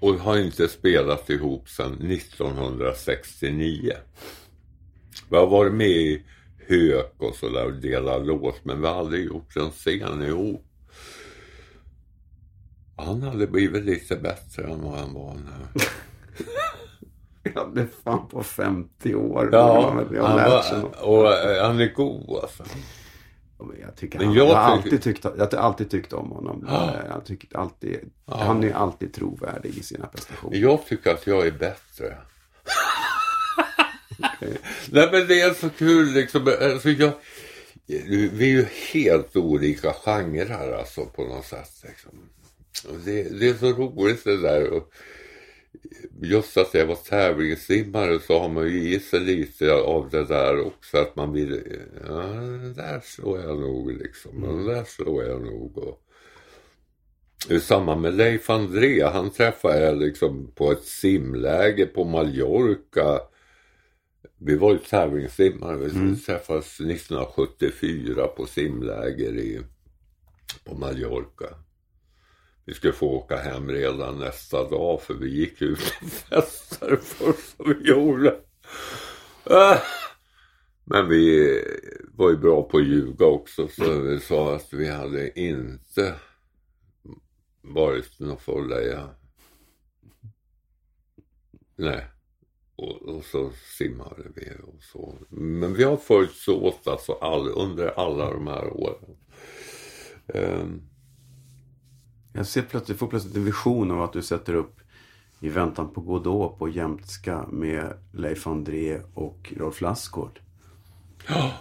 och har inte spelat ihop sedan 1969. Vi har varit med i Hök och sådär och delat låt men vi har aldrig gjort en scen ihop. Han hade blivit lite bättre än vad han var nu. Ja, det är fan på 50 år. Ja, jag han, var, och eh, han är god alltså. Jag, tycker han, jag jag, har tycker- alltid tyckt, jag har alltid tyckt om honom. Ja. Eh, Jag tycker alltid, Ja. Han är alltid trovärdig i sina prestationer. Jag tycker att jag är bättre. Nej men det är så kul liksom. Alltså, jag, vi är ju helt olika genrer alltså på något sätt. Liksom. Det, det är så roligt det där. Och just att jag var tävlingssimmare så har man ju i sig lite av det där också. Att man vill, ja den där slår jag nog liksom. Den där slår jag nog. Och, samma med Leif André. Han träffade jag liksom på ett simläger på Mallorca. Vi var ju tävlingssimmare. Vi träffades 1974 på simläger i, på Mallorca. Vi skulle få åka hem redan nästa dag för vi gick ut och festade först som vi gjorde. Äh. Men vi var ju bra på att ljuga också så vi sa att vi hade inte varit några fulla ja. Nej. Och, och så simmade vi och så. Men vi har följts åt alltså all, under alla de här åren. Um. Jag ser plötsligt, får plötsligt en vision av att du sätter upp I väntan på Godot på jämtska med Leif André och Rolf Lassgård. Ja,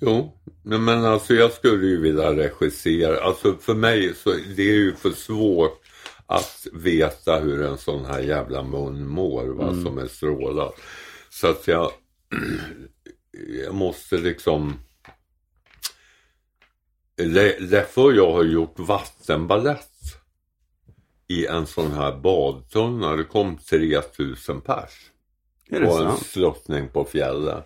Jo, men alltså jag skulle ju vilja regissera. Alltså för mig så det är ju för svårt att veta hur en sån här jävla mun mår, vad som är strålad. Så att jag, jag måste liksom Le- Leffe och jag har gjort vattenballett i en sån här badtunna. Det kom 3000 pers Är det på en sant? slottning på fjället.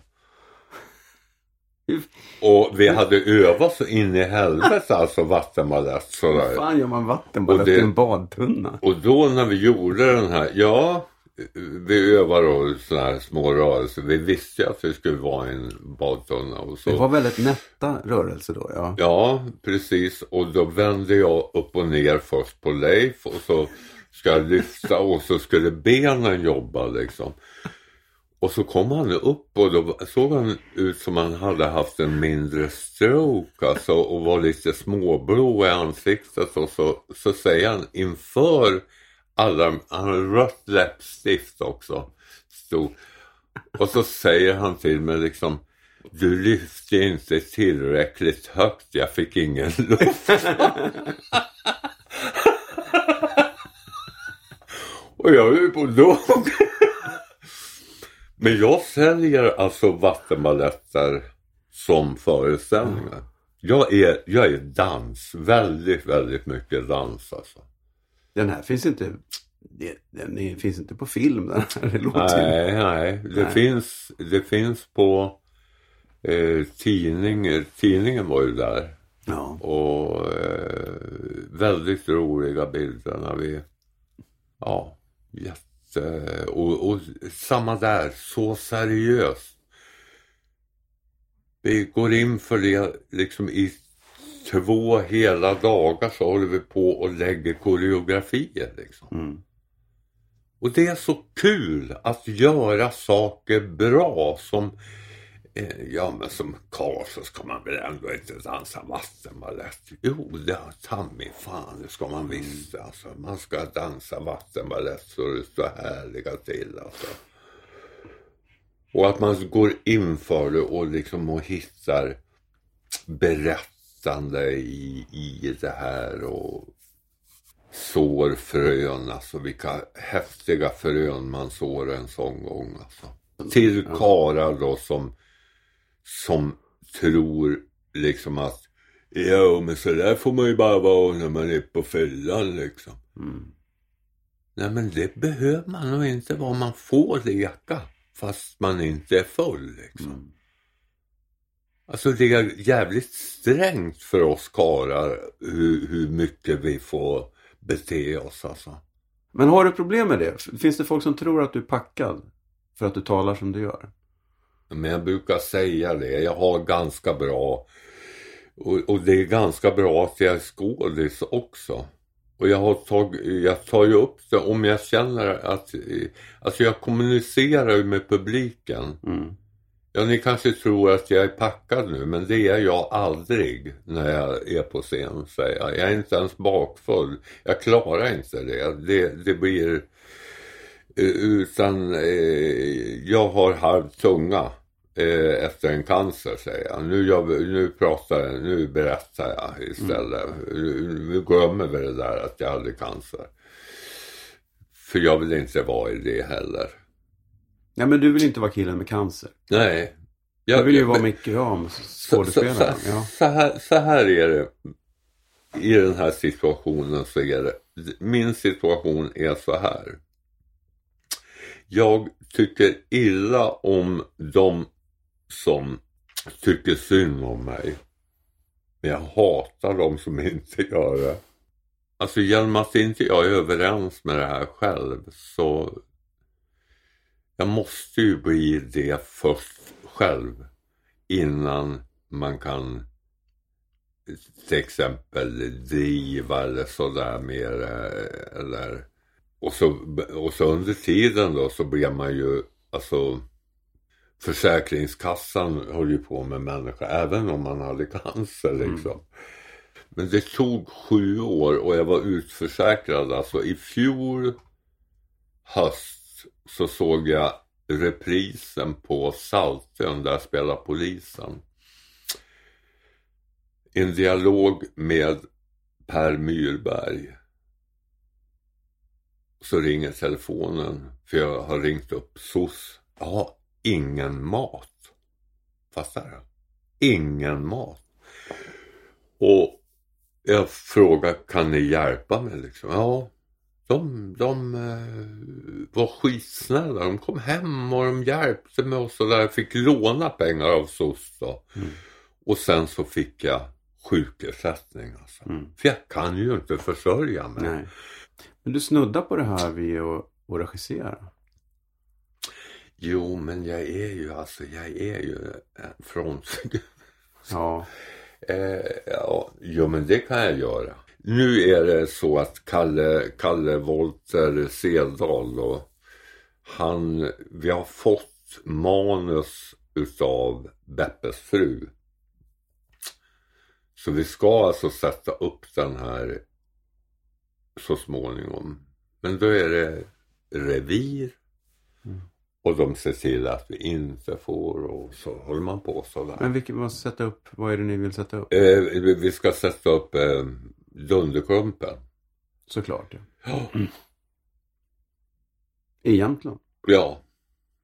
Och vi hade övat så in i helvete alltså vattenballett hur fan gör man det- i en badtunna? Och då när vi gjorde den här, ja, vi övade då sådana här små rörelser. Vi visste ju att det skulle vara en badtunna och så. Det var väldigt nätta rörelser då, ja. Ja, precis. Och då vände jag upp och ner först på Leif och så ska jag lyfta och så skulle benen jobba liksom. Och så kom han upp och då såg han ut som han hade haft en mindre stroke alltså och var lite småblå i ansiktet och så, så säger han inför alla, han har rött läppstift också. Stod. Och så säger han till mig liksom du lyfte inte tillräckligt högt, jag fick ingen luft. och jag är på låg. Men jag säljer alltså vattenbaletter som föreställningar. Jag är, jag är dans, väldigt, väldigt mycket dans alltså. Den här finns inte, den är, finns inte på film den här. Nej, nej. Det, Nej. Finns, det finns på eh, tidningen. Tidningen var ju där. Ja. Och eh, väldigt roliga bilder när vi... Ja, jätte... Och, och samma där, så seriöst. Vi går in för det liksom i två hela dagar så håller vi på och lägger koreografier liksom. Mm. Och det är så kul att göra saker bra som eh, Ja men som karl så ska man väl ändå inte dansa vattenbalett. Jo det har fan det ska man visst alltså. Man ska dansa vattenbalett så det står härliga till alltså. Och att man går in för det och liksom och hittar berättande i, i det här och sår frön, alltså vilka häftiga frön man sår en sån gång alltså. Till karlar då som, som tror liksom att ja men så där får man ju bara vara när man är på fyllan liksom. Mm. Nej men det behöver man nog inte vara, man får leka fast man inte är full liksom. Mm. Alltså det är jävligt strängt för oss karlar hur, hur mycket vi får bete oss alltså. Men har du problem med det? Finns det folk som tror att du är packad? För att du talar som du gör? Men jag brukar säga det, jag har ganska bra och, och det är ganska bra att jag är skådis också. Och jag, har tag, jag tar ju upp det om jag känner att, alltså jag kommunicerar ju med publiken. Mm. Ja, ni kanske tror att jag är packad nu, men det är jag aldrig när jag är på scen, säger jag. Jag är inte ens bakfull. Jag klarar inte det. Det, det blir... eh, Utan eh, jag har halv tunga eh, efter en cancer, säger jag. Nu, vi, nu pratar jag, nu berättar jag istället. Nu, nu glömmer vi det där att jag hade cancer. För jag vill inte vara i det heller. Nej men du vill inte vara killen med cancer. Nej. Jag vill ju vara Micke Ram, Så, så, skådespelaren. så, Ja. så, här, så här är det. I den här situationen så är det. Min situation är så här. Jag tycker illa om de som tycker synd om mig. Men jag hatar de som inte gör det. Alltså genom att inte jag är överens med det här själv så jag måste ju bli det först själv innan man kan till exempel driva eller sådär mer eller och så, och så under tiden då så blir man ju alltså Försäkringskassan höll ju på med människor även om man hade cancer liksom. Men det tog sju år och jag var utförsäkrad alltså i fjol höst så såg jag reprisen på Saltön där jag spelar polisen. en dialog med Per Myrberg. Så ringer telefonen, för jag har ringt upp SOS. Jag har ingen mat. Fattar du? Ingen mat. Och jag frågar, kan ni hjälpa mig liksom? Ja, de, de eh, var skitsnälla. De kom hem och de hjälpte mig och sådär. Jag fick låna pengar av SOS då. Mm. Och sen så fick jag sjukersättning alltså. Mm. För jag kan ju inte försörja mig. Nej. Men du snuddar på det här vid att, att regissera. Jo, men jag är ju alltså, jag är ju en frontfigur. Ja. Eh, ja, jo, men det kan jag göra. Nu är det så att Kalle, Kalle Wolter Sedal då, han, vi har fått manus utav Beppes fru. Så vi ska alltså sätta upp den här så småningom. Men då är det revir och de ser till att vi inte får och så håller man på sådär. Men vilket måste sätta upp, vad är det ni vill sätta upp? Eh, vi- vi ska sätta upp eh, Dunderklumpen. Såklart. Ja. Ja. I Jämtland. ja.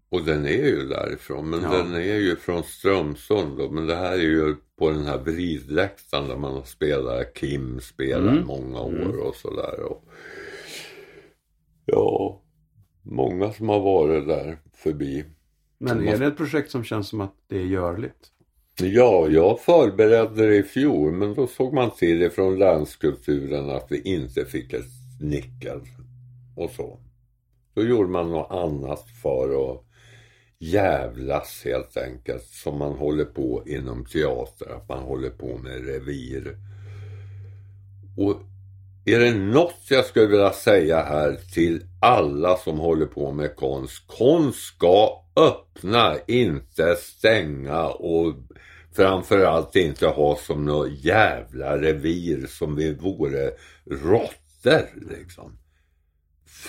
Och den är ju därifrån. Men Ja. den är ju från Strömsund då. Men det här är ju på den här vridläktaren där man har spelat Kim spelar Mm. många år Mm. och sådär. Och... Ja, många som har varit där förbi. Men är det ett projekt som känns som att det är görligt? Ja, jag förberedde det i fjol men då såg man till ifrån länskulturen att vi inte fick ett nickel och så. Då gjorde man något annat för att jävlas helt enkelt som man håller på inom teater, att man håller på med revir. Och är det något jag skulle vilja säga här till alla som håller på med konst. Konst ska öppna, inte stänga och framförallt inte ha som något jävla revir som vi vore råttor liksom.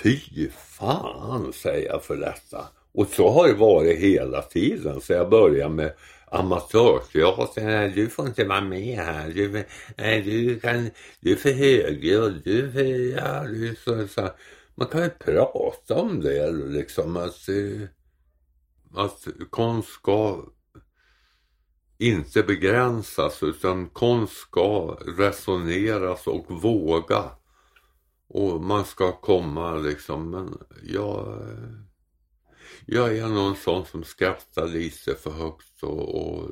Fy fan säger jag för detta. Och så har det varit hela tiden. Så jag började med amatörteatern. Du får inte vara med här. Du, nej, du, kan, du är för högljudd. Du är för... Ja, du så, så. Man kan ju prata om det liksom. Alltså, att konst ska inte begränsas utan konst ska resoneras och våga. Och man ska komma liksom, men jag, jag är någon sån som skrattar lite för högt och, och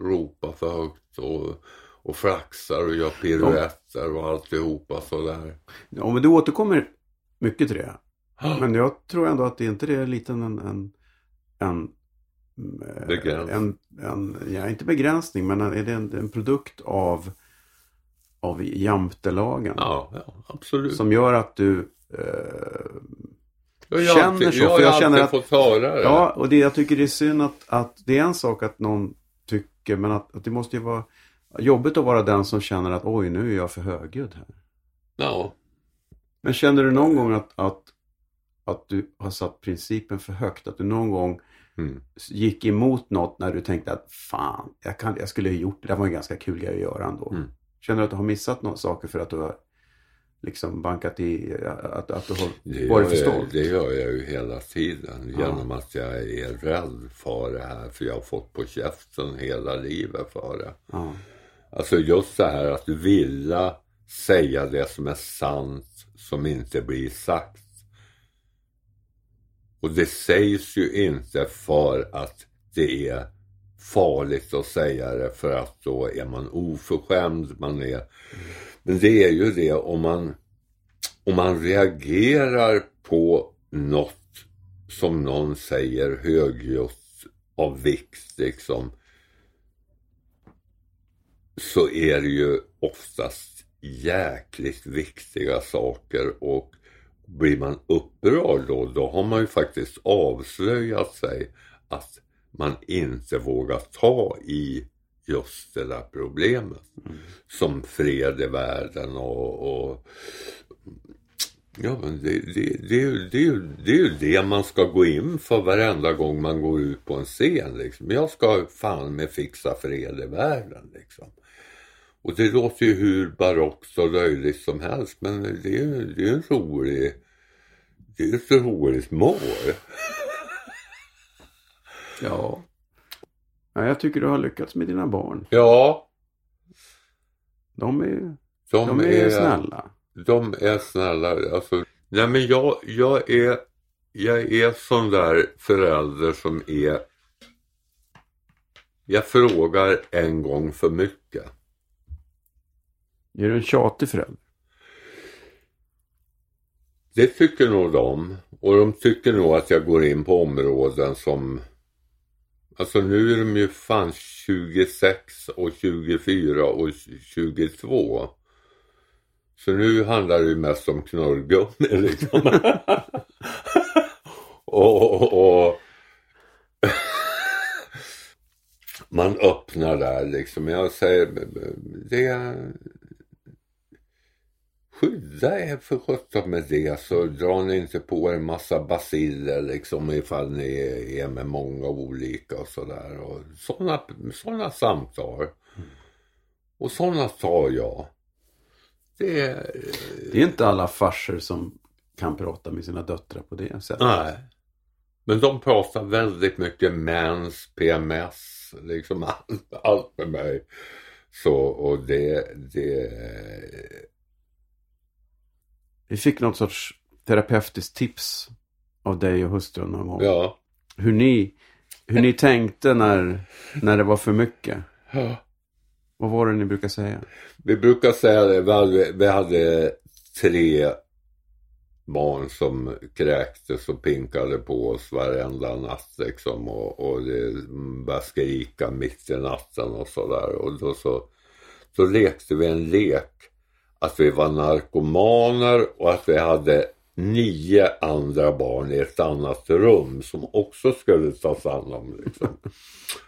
ropar för högt och, och flaxar och gör piruetter och alltihopa sådär. Ja, men du återkommer mycket till det. Men jag tror ändå att det inte är lite en, en, en, eh, en, en ja, inte begränsning, men är det en, en produkt av, av jantelagen? Ja, ja absolut. Som gör att du eh, känner alltid, så, Jag har jag alltid känner att- fått höra det. Ja, och det, jag tycker det är synd att, att det är en sak att någon tycker, men att, att det måste ju vara jobbigt att vara den som känner att oj, nu är jag för högljudd här. ja. Men känner du någon gång att, att, att du har satt principen för högt? Att du någon gång Mm. gick emot något när du tänkte att fan, jag, kan, jag skulle ha gjort det. Det var en ganska kul grej att göra ändå. Mm. Känner du att du har missat några saker för att du har liksom bankat i, att, att du har varit för stolt? det gör jag ju hela tiden Ja. genom att jag är rädd för det här för jag har fått på käften hela livet för det. Ja. Alltså just det här att vilja säga det som är sant som inte blir sagt. Och det sägs ju inte för att det är farligt att säga det för att då är man oförskämd. Man är... Men det är ju det om man, om man reagerar på något som någon säger högljutt av vikt liksom så är det ju oftast jäkligt viktiga saker och blir man upprörd då, då har man ju faktiskt avslöjat sig att man inte vågar ta i just det där problemet. Som fred i världen och, och Ja, men det, det, det, är ju- det, det är ju det man ska gå in för varenda gång man går ut på en scen. Liksom. Jag ska fan med fixa fred i världen. Liksom. Och det låter ju hur barockt och löjligt som helst men det är ju det är en rolig, det är ett roligt mål. Ja. ja. Jag tycker du har lyckats med dina barn. Ja, De är, de, de är snälla. De är snälla. Alltså, nej men jag, jag är jag är sån där förälder som är jag frågar en gång för mycket. Är du en tjatig förälder? Det tycker nog de. Och de tycker nog att jag går in på områden som Alltså nu är de ju fan 26 och 24 och 22. Så nu handlar det ju mest om knullgummi liksom. och, och, och man öppnar där liksom. Jag säger det skydda er för sjutton med det så drar ni inte på er massa basiller liksom ifall ni är med många olika och sådär. Och sådana såna samtal. Och sådana tar jag. Det är... Det är inte alla farser som kan prata med sina döttrar på det sättet. Nej. Men de pratar väldigt mycket mens, PMS, liksom allt, allt med mig. Så och det, det Vi fick något sorts terapeutiskt tips av dig och hustrun någon gång. ja. Hur ni, hur ni tänkte när, när det var för mycket. Vad var det ni brukar säga? Vi brukar säga det, vi hade, vi hade tre barn som kräktes och pinkade på oss varenda natt liksom och, och det började skrika mitt i natten och sådär och då så då lekte vi en lek att vi var narkomaner och att vi hade nio andra barn i ett annat rum som också skulle tas hand om. Liksom.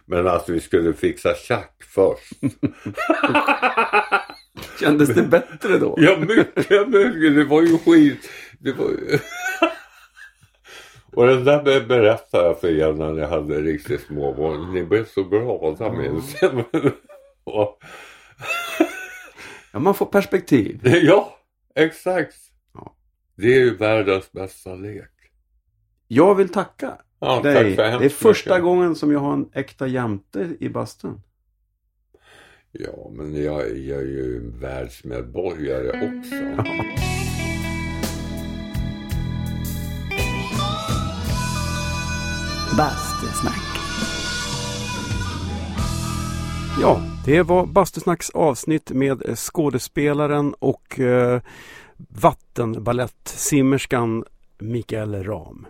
Men att vi skulle fixa tjack först. Kändes det bättre då? Ja, mycket, mycket. Det var ju skit. Det var ju... Och den där be- berättade jag för er när ni hade riktigt små barn. Ni blev så glada minns jag. Ja, man får perspektiv. Ja, exakt. Ja. Det är ju världens bästa lek. Jag vill tacka Ja, dig. tack Det är första mycket. gången som jag har en äkta jämte i bastun. Ja, men jag, jag är ju en världsmedborgare också. Bastusnack. Ja, det var Bastusnacks avsnitt med skådespelaren och eh, vattenbalettsimmerskan Mikael Ram.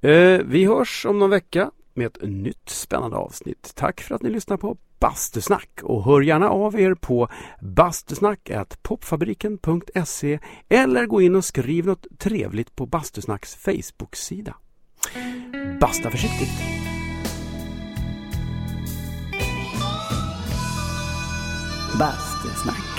Eh, vi hörs om någon vecka med ett nytt spännande avsnitt. Tack för att ni lyssnar på Bastusnack och hör gärna av er på bastusnack.popfabriken.se eller gå in och skriv något trevligt på Bastusnacks Facebook-sida. Basta försiktigt! Bastusnack.